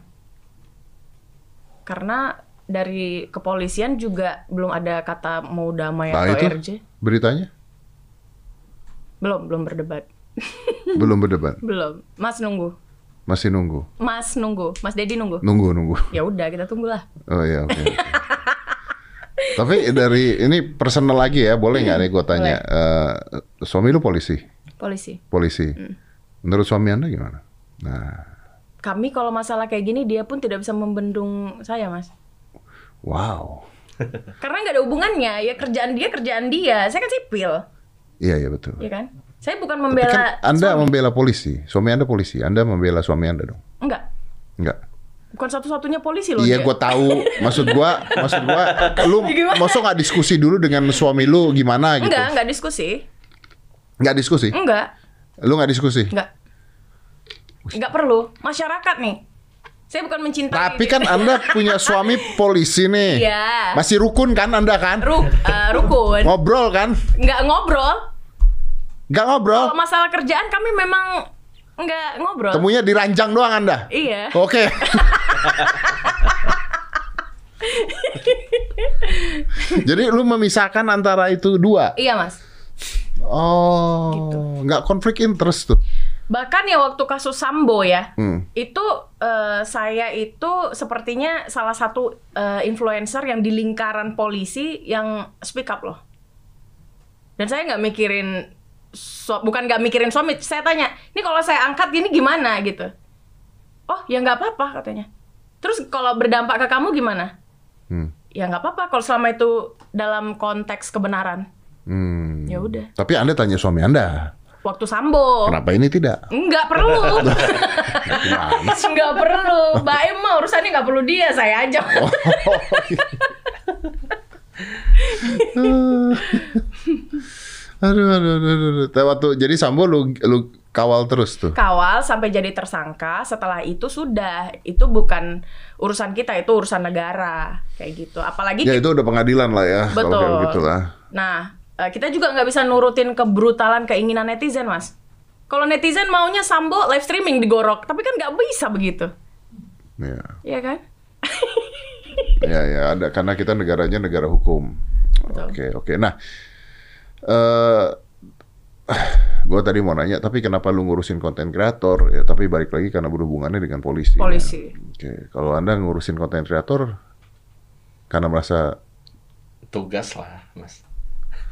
Karena dari kepolisian juga belum ada kata mau damai Nah atau itu RJ. beritanya Belum, belum berdebat. [LAUGHS] belum berdebat, Belum. Mas nunggu. masih nunggu, Mas nunggu. Mas Dedi nunggu. nunggu nunggu. Ya udah, kita tunggulah. Oh ya oke. [LAUGHS] Tapi dari ini personal lagi ya, boleh nggak nih gue tanya? Eh, suami lu polisi, Polisi. polisi. Hmm. Menurut suami anda gimana? Nah, Kami kalau masalah kayak gini dia pun tidak bisa membendung saya, Mas. wow. [LAUGHS] Karena nggak ada hubungannya. Ya kerjaan dia, kerjaan dia. Saya kan sipil, Iya iya betul. ya kan? Saya bukan Tapi membela kan anda suami. membela polisi, suami anda polisi, anda membela suami anda dong? Enggak. Enggak. Bukan satu-satunya polisi loh Iya, gue tahu. Maksud gua, maksud gua, [LAUGHS] lu maksud nggak diskusi dulu dengan suami lu gimana gitu? Enggak, enggak diskusi. Nggak diskusi? Enggak, Lu nggak diskusi? enggak. Enggak perlu. Masyarakat nih. Saya bukan mencintai Tapi kan anda [LAUGHS] punya suami polisi nih. Iya. Masih rukun kan anda kan? Ru- eh, rukun. Ngobrol kan? Enggak ngobrol. Nggak ngobrol? Kalau masalah kerjaan kami memang enggak ngobrol. Temunya di ranjang doang anda? Iya. Oke. [LAUGHS] Jadi lu memisahkan antara itu dua? Iya, Mas. Oh, Gitu. nggak konflik interest tuh? Bahkan ya waktu kasus Sambo ya, Hmm. itu eh, saya itu sepertinya salah satu eh, influencer yang di lingkaran polisi yang speak up loh. Dan saya nggak mikirin, su- bukan nggak mikirin suami, saya tanya, ini kalau saya angkat gini gimana gitu? Oh ya nggak apa-apa katanya. Terus kalau berdampak ke kamu gimana? Hmm. Ya nggak apa-apa kalau selama itu dalam konteks kebenaran. Hmm. Ya udah. Tapi anda tanya suami anda, Waktu Sambo. kenapa ini tidak? Enggak perlu. [LAUGHS] Enggak [LAUGHS] perlu. Mbak Em mah urusannya nggak perlu dia, saya aja. [LAUGHS] aduh, aduh, aduh, aduh, aduh. Tapi Waktu jadi Sambo lu lu kawal terus tuh. Kawal sampai jadi tersangka, setelah itu sudah. Itu bukan urusan kita, itu urusan negara. Kayak gitu. Apalagi Ya kita- itu udah pengadilan lah ya. Kalau Betul. kayak begitu lah. Nah, eh, kita juga nggak bisa nurutin kebrutalan keinginan netizen, Mas. Kalau netizen maunya Sambo live streaming digorok, tapi kan nggak bisa begitu. Ya, Iya kan? [LAUGHS] ya, ya ada karena kita negaranya negara hukum. Oke, oke. Nah, eh [SIGHS] gue tadi mau nanya, tapi kenapa lu ngurusin konten kreator? Ya, tapi balik lagi karena berhubungannya dengan polisi. ya. Polisi. Oke, kalau anda ngurusin konten kreator karena merasa Tugas lah, Mas.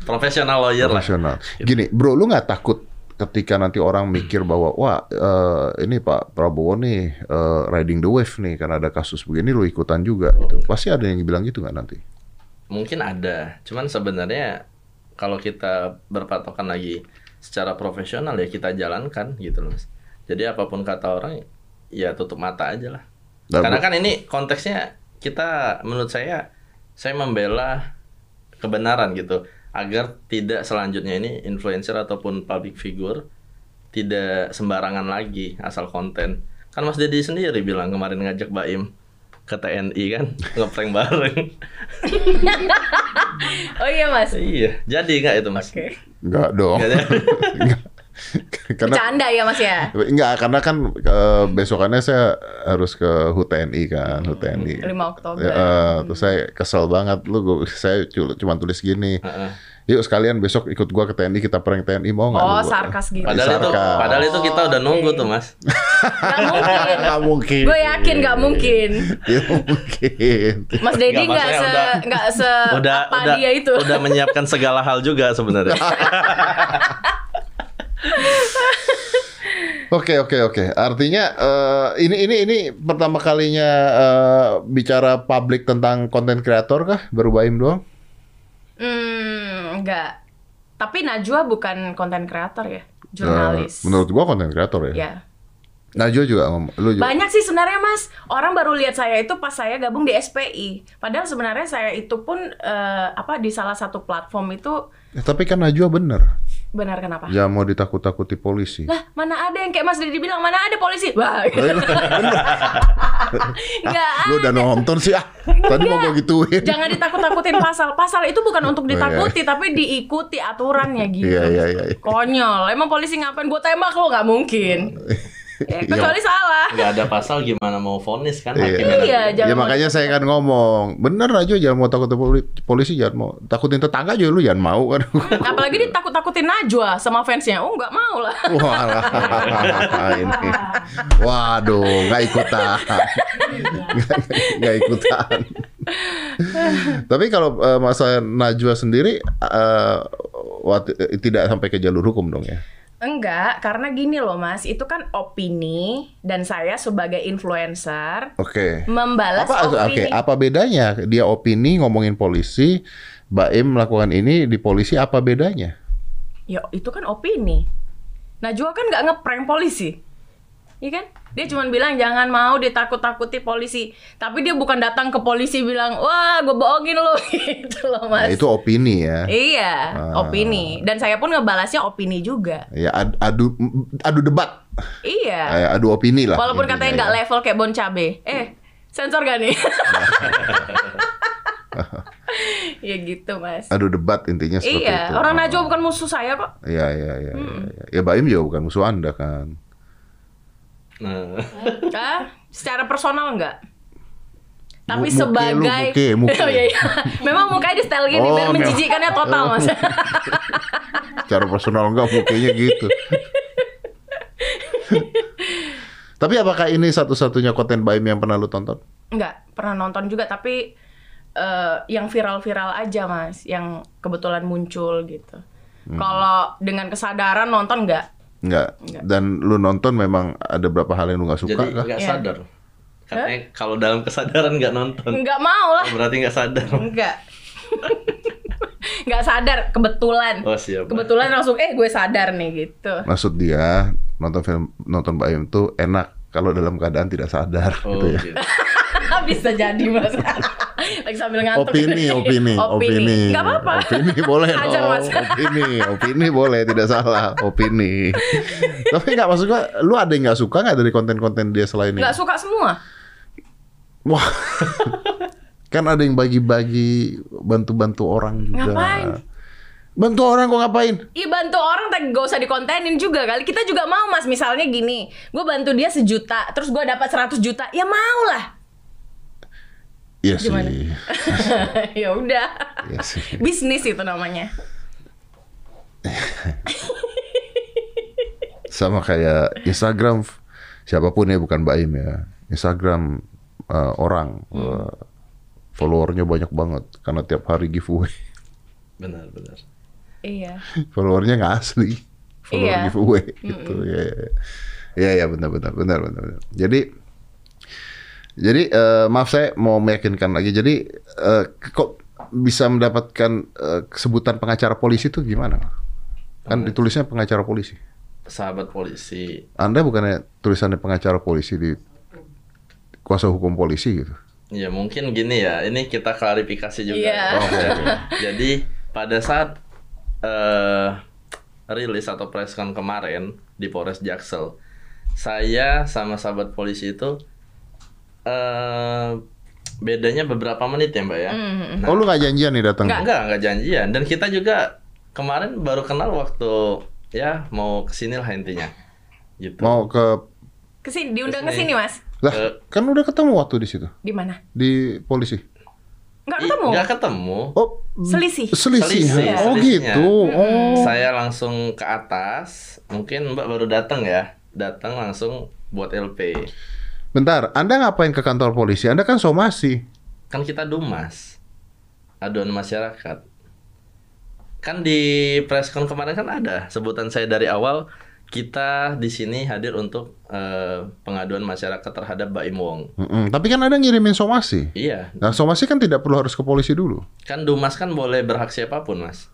Profesional lawyer lah. profesional. Gini, bro, lu nggak takut ketika nanti orang mikir bahwa wah eh, ini Pak Prabowo nih eh, riding the wave nih karena ada kasus begini lu ikutan juga gitu. Pasti ada yang bilang gitu nggak nanti? Mungkin ada, cuman sebenarnya kalau kita berpatokan lagi secara profesional ya kita jalankan gitu loh. Mas. Jadi apa pun kata orang ya tutup mata aja lah. Nah, Karena kan ini konteksnya kita menurut saya saya membela kebenaran gitu agar tidak selanjutnya ini influencer ataupun public figure tidak sembarangan lagi asal konten. Kan Mas Dedi sendiri bilang kemarin ngajak Baim ke TNI kan ngeprank bareng. [LAUGHS] Oh iya, Mas. iya, jadi nggak itu Mas? Oke. Nggak dong. Nggak [LAUGHS] karena Bercanda ya, Mas ya? Enggak, karena kan eh, besokannya saya harus ke HUT TNI kan, HUT TNI. 5 Oktober. Ya, eh, terus saya kesel banget lu gua- saya cu- cuma tulis gini. Heeh. Yuk sekalian besok ikut gua ke TNI kita prank TNI mau nggak? Oh, sarkas gitu. Padahal itu, padahal itu kita udah nunggu tuh Mas. Gak [LAUGHS] mungkin. Gue yakin gak mungkin. Ya mungkin. [LAUGHS] Mas Dedi Nggak, se nggak se Udah, apa udah, dia itu. udah menyiapkan segala hal juga sebenarnya. [LAUGHS] Oke oke oke. Artinya eh, ini ini ini pertama kalinya eh, bicara publik tentang konten kreator kah? Baru Baim doang? Hmm, enggak. Tapi Najwa bukan konten kreator ya, jurnalis. Eh, menurut gua konten kreator ya. Ya. Najwa juga lu juga. Banyak sih sebenarnya Mas. Orang baru lihat saya itu pas saya gabung di SPI. Padahal sebenarnya saya itu pun eh, apa di salah satu platform itu Eh, tapi kan Najwa bener. Benar kenapa? Jangan mau ditakut-takuti polisi. Lah, mana ada yang kayak Mas Didi bilang, mana ada polisi? Wah. [LAUGHS] Enggak Lu udah nonton sih ah. Tadi mau gua gituin. Jangan ditakut-takutin pasal. Pasal itu bukan untuk Oh, iya, ditakuti, tapi diikuti aturannya gitu. Iya iya iya. iya. Konyol. Emang polisi ngapain? Gue tembak lo nggak mungkin. [LAUGHS] Ya, kecuali salah. nggak ada pasal gimana mau vonis kan Iya. Iya, jangan Ya makanya saya kan ngomong, bener aja jangan mau takut poli- polisi, jangan mau takutin tetangga aja lu jangan mau kan. [LAUGHS] Apalagi ditakut-takutin Najwa sama fansnya. Oh nggak mau lah. [LAUGHS] Walah ini. Waduh, nggak ikutan. [LAUGHS] Nggak- ikutan. Tapi kalau eh, masa Najwa sendiri eh, wat- eh, tidak sampai ke jalur hukum dong ya. Enggak, karena gini loh mas, itu kan opini dan saya sebagai influencer Oke. membalas Apa oke, opini. apa bedanya dia opini ngomongin polisi, Baim melakukan ini di polisi apa bedanya? Ya itu kan opini. Najwa kan nggak ngeprank polisi, iya kan? Dia cuma bilang jangan mau ditakut-takuti polisi, tapi dia bukan datang ke polisi bilang wah gue bohongin lo [LAUGHS] gitu loh Nah, mas. itu opini ya. Iya, Ah. opini. Dan saya pun ngebalasnya opini juga. Ya ad- adu adu debat, Iya. Eh, adu opini lah. Walaupun katanya nggak ya. level kayak Bon Cabe. Eh, sensor gak nih? [LAUGHS] ya gitu, Mas. Adu debat intinya seperti Iya, itu. orang Oh. Najwa bukan musuh saya kok. Iya iya iya. iya, iya. Ya Baim juga bukan musuh anda kan. Nah, Hah? Secara personal enggak? Tapi Mu- muke lu, sebagai muke, [LAUGHS] muke. Oh, iya, iya. Memang mukanya di style gini Oh, biar menjijikannya total, Oh. Mas. [LAUGHS] Cara personal enggak mukanya gitu. Tapi apakah ini satu-satunya konten Baim yang pernah lu tonton? Enggak, pernah nonton juga tapi eh, yang viral-viral aja, Mas, yang kebetulan muncul gitu. Hmm. Kalau dengan kesadaran nonton enggak? Enggak. Enggak. Dan lu nonton memang ada beberapa hal yang lu nggak suka jadi kah? nggak Iya. sadar. Katanya kalau dalam kesadaran nggak nonton. Enggak mau lah. Berarti nggak sadar. Enggak. Enggak sadar kebetulan. Oh siap. Kebetulan langsung eh gue sadar nih gitu. Maksud dia nonton film nonton Baim tuh enak kalau dalam keadaan tidak sadar Oh, gitu ya. gitu. [LAUGHS] Bisa jadi Mas. [LAUGHS] Lagi sambil ngantuk. Opini, opini, [LAUGHS] opini. Enggak apa-apa. Opini boleh [LAUGHS] dong. Mas. Opini, opini boleh, tidak salah. Opini. [LAUGHS] Tapi nggak maksud gua, lu ada yang nggak suka nggak dari konten-konten dia selain ini? Enggak suka semua. Wah, kan ada yang bagi-bagi bantu-bantu orang juga. Ngapain? Bantu orang kok ngapain? Iya bantu orang tapi gak usah dikontenin juga kali. Kita juga mau mas misalnya gini, gue bantu dia sejuta, terus gue dapat 100 juta, ya mau lah. Iya Gimana? sih. [LAUGHS] ya udah. Iya sih. Bisnis itu namanya. Sama kayak Instagram siapa pun ya bukan Baim ya. Instagram eh, orang eh, followernya banyak banget karena tiap hari giveaway. Benar benar. Iya. followernya nggak asli follower Iya. giveaway gitu ya ya ya ya benar benar benar benar benar. jadi jadi eh, maaf saya mau meyakinkan lagi jadi eh, kok bisa mendapatkan eh, sebutan pengacara polisi itu gimana kan ditulisnya pengacara polisi Sahabat polisi. anda bukannya tulisannya pengacara polisi di kuasa hukum polisi gitu Ya mungkin gini ya. Ini kita klarifikasi juga. Iya. Oh, oke. [LAUGHS] Jadi pada saat eh rilis atau presscon kemarin di Polres Jaksel, saya sama sahabat polisi itu eh bedanya beberapa menit ya mbak ya. Mhm. oh lu nggak janjian nih datang Enggak, enggak janjian. Dan kita juga kemarin baru kenal waktu ya mau ke sini lah intinya. Gitu. mau ke Ke sini, diundang ke Ke sini. sini mas. lah Eh. kan udah ketemu waktu di situ Di mana? di polisi Nggak ketemu. Nggak ketemu. oh Selisih. Selisih. Selisih, oh selisihnya. gitu. Oh. Saya langsung ke atas. Mungkin Mbak baru datang ya. Datang langsung buat LP. Bentar, Anda ngapain ke kantor polisi? Anda kan somasi. Kan kita Dumas. Aduan masyarakat. Kan di preskon kemarin kan ada sebutan saya dari awal kita di sini hadir untuk eh, pengaduan masyarakat terhadap Baim Wong. Mm-mm. Tapi kan Anda ngirimin somasi. Iya, Nah, somasi kan tidak perlu harus ke polisi dulu. kan Dumas kan boleh berhak siapa pun, Mas.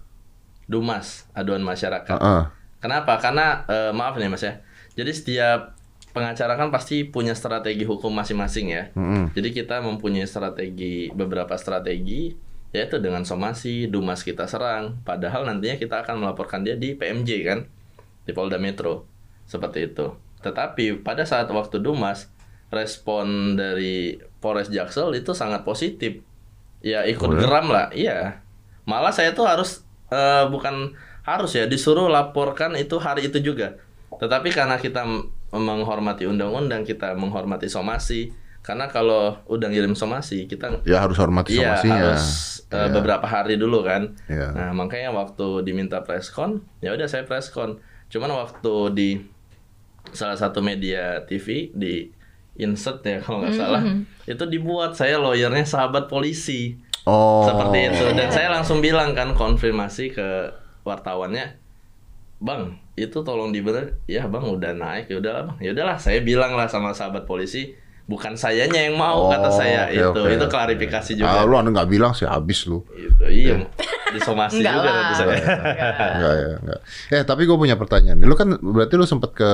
Dumas, aduan masyarakat. Heeh. Kenapa? Karena eh, maaf nih Mas ya. Jadi setiap pengacara kan pasti punya strategi hukum masing-masing ya. Mm-mm. Jadi kita mempunyai strategi beberapa strategi yaitu dengan somasi, Dumas kita serang, padahal nantinya kita akan melaporkan dia di PMJ kan, di Polda Metro. Seperti itu. Tetapi pada saat waktu Dumas respon dari Polres Jaksel itu sangat positif. Ya ikut ya? geram lah, iya. Malah saya tuh harus eh, bukan harus ya disuruh laporkan itu hari itu juga. Tetapi karena kita menghormati undang-undang, kita menghormati somasi. Karena kalau udah ngirim somasi, kita Ya harus hormati Iya somasinya. harus uh, Iya. beberapa hari dulu kan. Iya. Nah makanya waktu diminta preskon, ya udah saya preskon. Cuman waktu di salah satu media TV di insert ya kalau nggak salah, itu dibuat saya lawyernya sahabat polisi Oh. seperti itu. Dan saya langsung bilang kan konfirmasi ke wartawannya, bang itu tolong dibener, ya bang udah naik ya udahlah bang, ya udahlah saya bilang lah sama sahabat polisi. Bukan sayanya yang mau kata Oh, saya oke, itu oke, itu klarifikasi Ah, juga. lu anda nggak bilang sih habis lu. Itu iya, disomasi Enggak juga lah. nanti saya. Enggak ya, enggak. Eh, tapi gue punya pertanyaan. Lu kan berarti lu sempet ke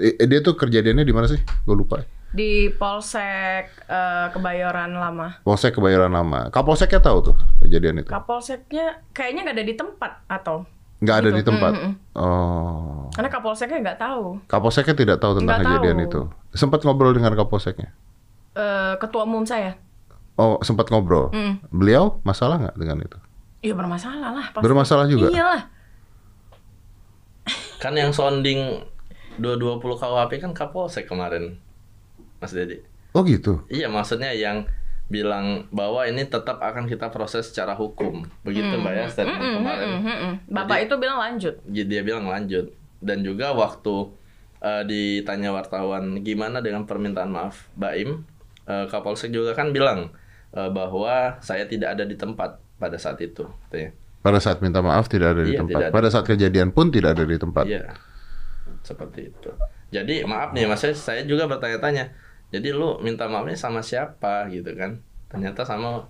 eh, dia tuh kejadiannya di mana sih? Gue lupa. Di Polsek eh, Kebayoran Lama. Polsek Kebayoran Lama. Kapolseknya tahu tuh kejadian itu? Kapolseknya kayaknya nggak ada di tempat atau Nggak ada Gitu. di tempat. Mm, mm, Oh. karena Kapolseknya nggak tahu. Kapolseknya tidak tahu tentang Nggak kejadian tahu. itu. Sempat ngobrol dengan Kapolseknya. Eh, ketua umum saya. Oh, sempat ngobrol. Mm. Beliau masalah nggak dengan itu? Iya bermasalah lah. Pasti. Bermasalah juga. Iyalah. [LAUGHS] Kan yang sounding 220 KUHP kan Kapolsek kemarin. Mas Dedi. Oh gitu. Iya, maksudnya yang bilang bahwa ini tetap akan kita proses secara hukum. Begitu Mbak ya statement Mm, kemarin. mm, mm, mm. Bapak itu bilang lanjut. Jadi dia bilang lanjut dan juga waktu eh, ditanya wartawan gimana dengan permintaan maaf Baim eh, Kapolsek juga kan bilang eh, bahwa saya tidak ada di tempat pada saat itu katanya. Pada saat minta maaf tidak ada di Iya, tempat. tidak ada. Pada saat kejadian pun tidak ada di tempat. Iya. Seperti itu. Jadi maaf nih Mas saya juga bertanya-tanya. Jadi lu minta maafnya sama siapa gitu kan? Ternyata sama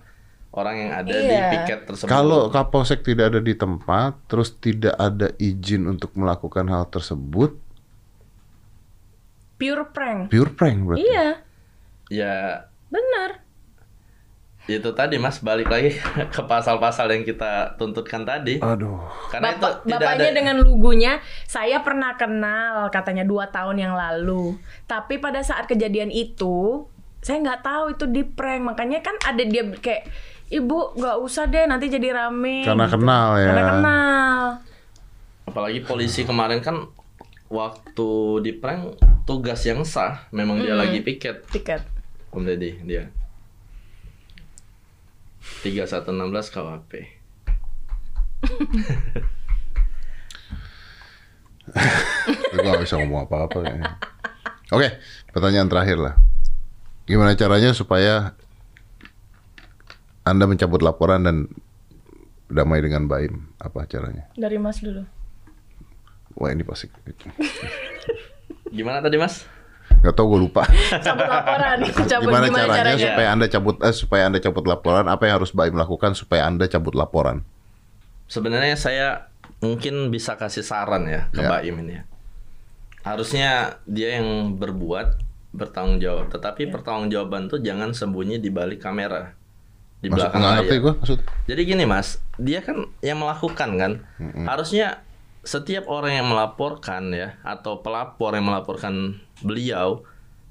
orang yang ada di Iya. piket tersebut. Kalau Kapolsek tidak ada di tempat, terus tidak ada izin untuk melakukan hal tersebut, Pure prank. pure prank berarti. Iya, ya benar. Itu tadi Mas balik lagi [LAUGHS] ke pasal-pasal yang kita tuntutkan tadi. Aduh. Karena Bapak, itu tidak bapaknya ada dengan lugunya, saya pernah kenal katanya dua tahun yang lalu. Tapi pada saat kejadian itu, saya nggak tahu itu di prank. Makanya kan ada dia kayak, ibu nggak usah deh nanti jadi rame. Karena kenal ya. Karena kenal. apalagi polisi kemarin kan waktu di prank tugas yang sah memang dia lagi piket Tiket. Om Deddy dia 3116 KWP Gue gak bisa ngomong apa-apa kayaknya. Oke, pertanyaan terakhir lah. Gimana caranya supaya Anda mencabut laporan dan damai dengan Baim? Apa caranya? Dari Mas dulu. Wah ini pasti. gimana tadi Mas? Gak tau gue lupa. [LAUGHS] Cabut laporan. [LAUGHS] Cabut Gimana, caranya, supaya Anda cabut eh, supaya Anda cabut laporan? Apa yang harus Baim lakukan supaya Anda cabut laporan? Sebenarnya saya mungkin bisa kasih saran ya ke Ya. Baim ini ya. Harusnya dia yang berbuat bertanggung jawab, tetapi pertanggungjawaban tuh jangan sembunyi di balik kamera. Di Maksud belakang layar. gue maksud. Jadi gini Mas, dia kan yang melakukan kan. Harusnya setiap orang yang melaporkan ya atau pelapor yang melaporkan beliau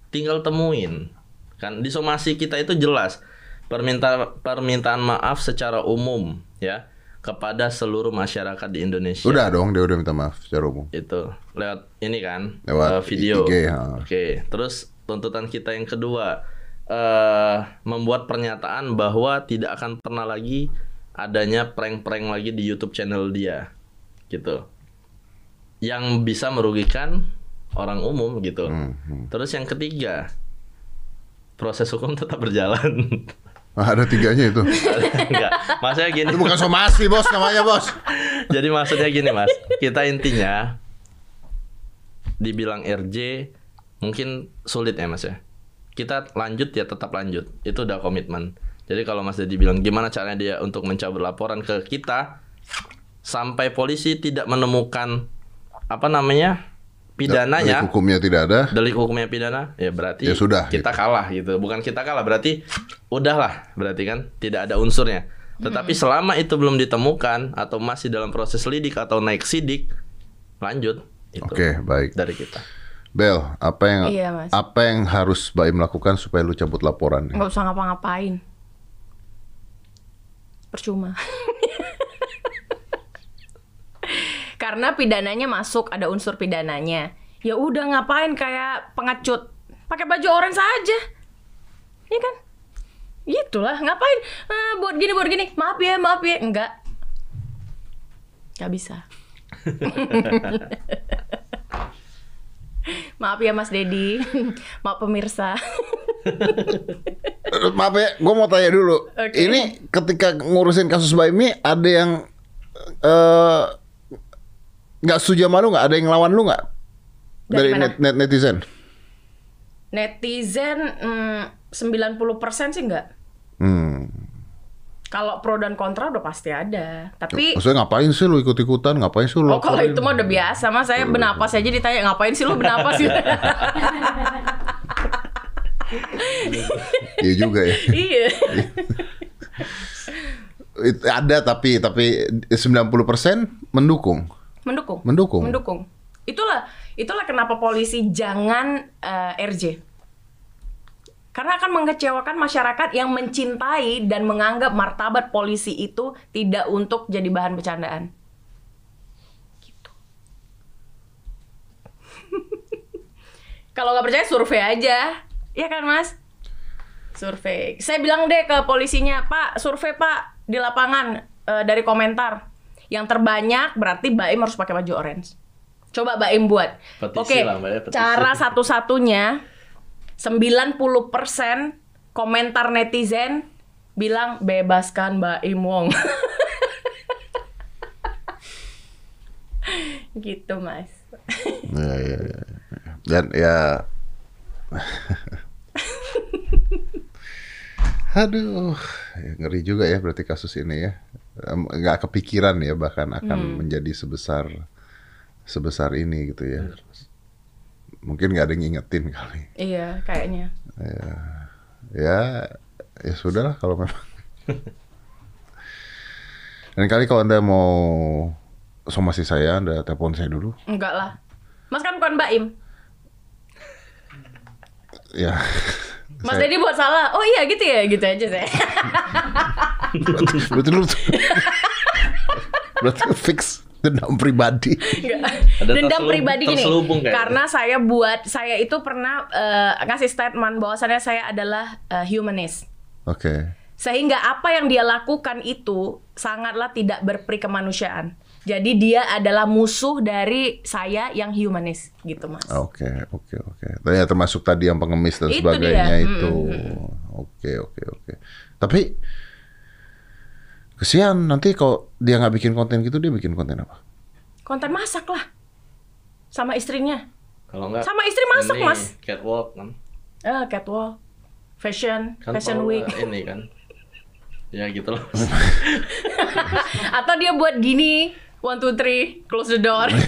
tinggal temuin. Kan di somasi kita itu jelas permintaan permintaan maaf secara umum ya kepada seluruh masyarakat di Indonesia. Udah dong, dia udah minta maaf secara umum. Itu lewat ini kan Lewat eh, video. IG, ha. Oke, terus tuntutan kita yang kedua eh membuat pernyataan bahwa tidak akan pernah lagi adanya prank-prank lagi di YouTube channel dia. Gitu. Yang bisa merugikan orang umum gitu. Hmm, hmm. Terus yang ketiga, proses hukum tetap berjalan. Ah, ada tiganya itu. [LAUGHS] Enggak, maksudnya gini. itu bukan somasi bos namanya bos. [LAUGHS] Jadi maksudnya gini mas, kita intinya dibilang RJ mungkin sulit ya mas ya. Kita lanjut ya tetap lanjut, itu udah komitmen. Jadi kalau mas Dedi bilang gimana caranya dia untuk mencabut laporan ke kita, sampai polisi tidak menemukan apa namanya Delik pidananya hukumnya tidak ada. delik hukumnya pidana ya berarti Ya sudah, kita kalah gitu. Bukan kita kalah berarti udahlah berarti kan tidak ada unsurnya. Tetapi selama itu belum ditemukan atau masih dalam proses lidik atau naik sidik lanjut itu Oke, baik. dari kita. Bel, apa yang Iya, Mas. apa yang harus Baim lakukan supaya lu cabut laporan? nggak usah ngapa-ngapain. Percuma [LAUGHS] karena pidananya masuk ada unsur pidananya. Ya udah ngapain kayak pengecut? Pakai baju orange aja. Ya kan? Gitulah ngapain? "Ah, buat gini buat gini. Maaf ya maaf ya. Enggak. Nggak bisa. [LAUGHS] Maaf ya Mas Dedi [LAUGHS] maaf pemirsa. [LAUGHS] Eh, Maaf ya, gue mau tanya dulu. Oke. Ini ketika ngurusin kasus Baimi ada yang eh nggak setuju sama lu nggak? Ada yang lawan lu nggak? Dari Dari mana? net, net- netizen. Netizen mm, 90% sih enggak. Hmm. Kalau pro dan kontra udah pasti ada. Tapi Maksudnya ngapain sih lu ikut-ikutan? Ngapain sih lu? oh kalau itu mah udah biasa, Mas. Saya benapas aja ditanya ngapain sih lu benapas sih? [LAUGHS] Iya juga ya. [LAUGHS] iya. It- ada tapi tapi 90% mendukung. Mendukung. Mendukung. Mendukung. Itulah itulah kenapa polisi jangan eh, RJ. Karena akan mengecewakan masyarakat yang mencintai dan menganggap martabat polisi itu tidak untuk jadi bahan bercandaan. Gitu. [LAUGHS] Kalau nggak percaya survei aja, ya kan mas? Survei. Saya bilang deh ke polisinya, Pak, survei Pak di lapangan eh, dari komentar. Yang terbanyak berarti Baim harus pakai baju orange. Coba Baim buat. Petisi Oke, lah, Mbak ya, petisi. cara satu-satunya 90% komentar netizen bilang bebaskan Baim Wong. [LAUGHS] gitu, Mas. Ya, ya, ya. Dan ya [LAUGHS] Aduh, ya, ngeri juga ya berarti kasus ini ya. Nggak kepikiran ya bahkan akan menjadi sebesar sebesar ini gitu ya. Mungkin nggak ada yang ngingetin kali. Iya, kayaknya. Ya, ya sudahlah kalau memang. [LAUGHS] Dan kali kalau anda mau somasi saya, anda telepon saya dulu. Enggak lah. Mas kan bukan Baim. Ya. Mas Saya- Dedi buat salah. Oh iya gitu ya, gitu aja saya. [LAUGHS] Berarti lu Berarti fix dendam pribadi. Dendam pribadi gini. Karena saya buat saya itu pernah eh, ngasih statement bahwasannya saya adalah eh, humanist. Oke. Sehingga apa yang dia lakukan itu sangatlah tidak berperi kemanusiaan. Jadi dia adalah musuh dari saya yang humanis gitu, Mas. Oke, oke, oke. Ya termasuk tadi yang pengemis dan Itu sebagainya dia. itu. Oke, oke, oke. Tapi kesian nanti kalau dia nggak bikin konten gitu dia bikin konten apa? Konten masak lah. Sama istrinya. kalau enggak Sama istri masak, ini, Mas. catwalk kan Ah, catwalk. Fashion, kan fashion week. nggak ini kan ya gitu loh [LAUGHS] Atau dia buat gini, one, two, three, close the door. [LAUGHS]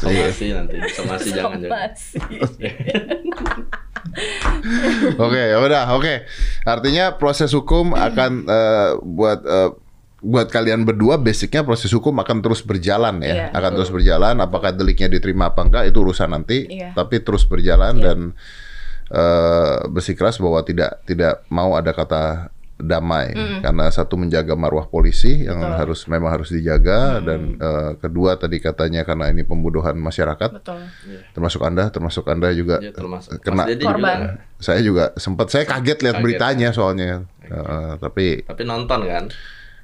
somasi nanti somasi jangan jangan Somasi. [LAUGHS] [LAUGHS] Oke, ya udah, oke. Artinya proses hukum akan eh, buat eh, buat kalian berdua basicnya proses hukum akan terus berjalan ya, Iya. akan terus berjalan. Apakah deliknya diterima apa enggak itu urusan nanti, Iya. tapi terus berjalan dan eh, bersikeras bahwa tidak tidak mau ada kata damai. Karena satu menjaga marwah polisi yang harus memang harus dijaga dan eh, kedua tadi katanya karena ini pembunuhan masyarakat Betul. termasuk anda termasuk anda juga ya termasuk. kena Korban. juga. Saya juga sempat saya kaget lihat Kaget. beritanya soalnya. Eh, tapi tapi nonton kan?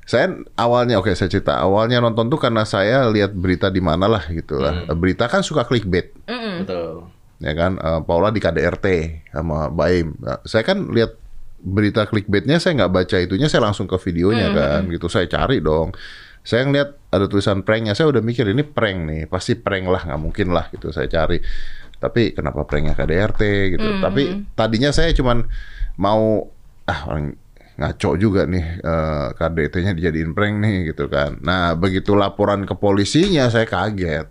Saya awalnya oke saya cerita. Awalnya nonton tuh karena saya lihat berita di mana lah. Gitu lah berita kan suka clickbait. Betul. Ya kan? Eh, Paula di KDRT sama Baim. Nah, saya kan lihat berita clickbaitnya saya nggak baca itunya saya langsung ke videonya kan gitu. Saya cari dong. Saya ngeliat ada tulisan pranknya saya udah mikir ini prank nih pasti prank lah nggak mungkin lah gitu. Saya cari. Tapi kenapa pranknya KDRT gitu. Tapi tadinya saya cuman mau ah orang ngaco juga nih eh, KDT-nya dijadiin prank nih gitu kan. Nah begitu laporan ke polisinya saya kaget,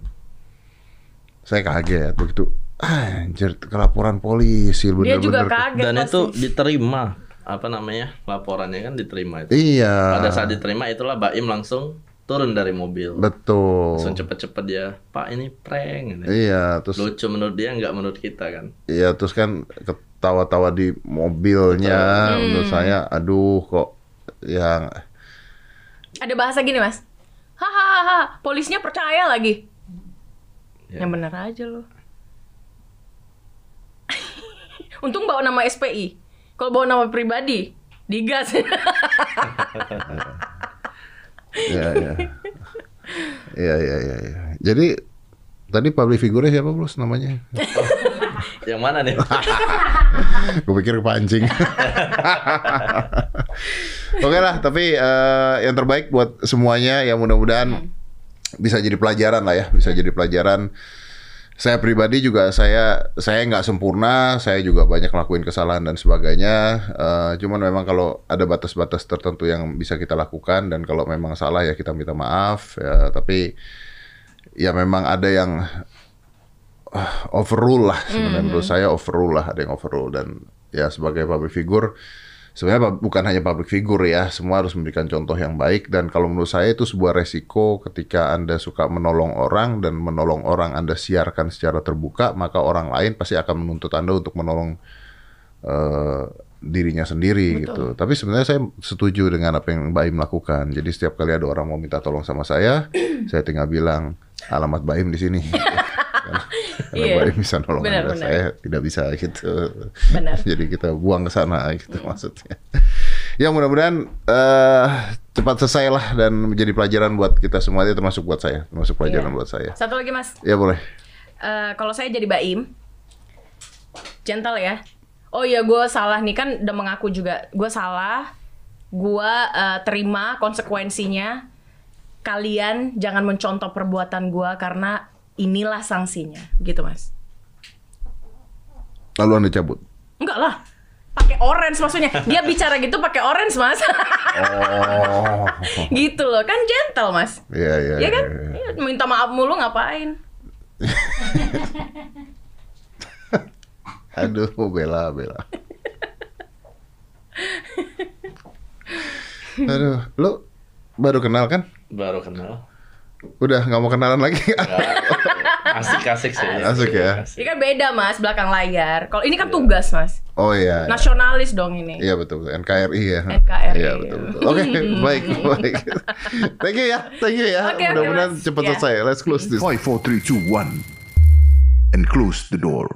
saya kaget begitu. "Ah, Anjir, ke laporan polisi Dia juga bener-bener. kaget Dan pasti. itu diterima apa namanya laporannya kan diterima itu. Iya, Pada saat diterima itulah Baim langsung turun dari mobil. betul. Langsung cepet-cepet dia, Pak ini prank. Iya, terus Lucu menurut dia nggak menurut kita kan. Iya terus kan ketawa-tawa di mobilnya menurut saya aduh kok yang Ada bahasa gini mas. Hahaha, polisinya percaya lagi. Ya. Yang bener aja loh. Untung bawa nama SPI. Kalau bawa nama pribadi, digas. [LAUGHS] ya ya Iya iya iya iya. Jadi tadi public figure siapa Bos namanya? [LAUGHS] Yang mana nih? [LAUGHS] Gue pikir kepancing. Oke lah, tapi eh, yang terbaik buat semuanya yang mudah-mudahan bisa jadi pelajaran lah ya, bisa jadi pelajaran. Saya pribadi juga saya saya nggak sempurna, saya juga banyak ngelakuin kesalahan dan sebagainya. Eh, cuman memang kalau ada batas-batas tertentu yang bisa kita lakukan dan kalau memang salah ya kita minta maaf. Ya, tapi ya memang ada yang ah, overrule lah sebenarnya menurut saya overrule lah ada yang overrule dan ya sebagai public figure sebenarnya bukan hanya public figure ya semua harus memberikan contoh yang baik dan kalau menurut saya itu sebuah resiko ketika anda suka menolong orang dan menolong orang anda siarkan secara terbuka maka orang lain pasti akan menuntut anda untuk menolong eh, dirinya sendiri gitu. Tapi sebenarnya saya setuju dengan apa yang Baim lakukan. Jadi setiap kali ada orang mau minta tolong sama saya, saya tinggal bilang alamat Baim di sini. [LAUGHS] Karena. Baim bisa nolong Benar, Anda, benar. saya tidak bisa gitu. Benar. [LAUGHS] Jadi kita buang ke sana gitu maksudnya. Ya mudah-mudahan eh, cepat selesai lah dan menjadi pelajaran buat kita semua, termasuk buat saya, termasuk pelajaran Iya. buat saya. Satu lagi mas. Ya boleh. Eh, kalau saya jadi Baim, gentle ya. Oh iya, gue salah nih kan udah mengaku juga. Gue salah. Gue eh, terima konsekuensinya. Kalian jangan mencontoh perbuatan gue karena inilah sanksinya, gitu mas. Lalu anda cabut. Enggak lah, pakai orange maksudnya. Dia bicara gitu pakai orange mas. Oh. [LAUGHS] gitu loh, kan gentle mas. Iya iya. Iya kan? iya. Iya, Minta maaf mulu ngapain? [LAUGHS] Aduh, bela bela. [LAUGHS] Aduh, lu baru kenal kan? Baru kenal. Udah nggak mau kenalan lagi? [LAUGHS] Asik-asik sih. Asik ya? Ini kan beda mas, belakang layar. Kalau ini kan tugas mas. oh iya. Nasionalis dong ini. Iya betul, betul. NKRI ya. NKRI. Iya betul betul. Oke, [LAUGHS] baik baik. Thank you ya, thank you ya. Oke, Mudah-mudahan Mas. cepat Ya. selesai. Let's close this. 5, 4, 3, 2, 1. And close the door.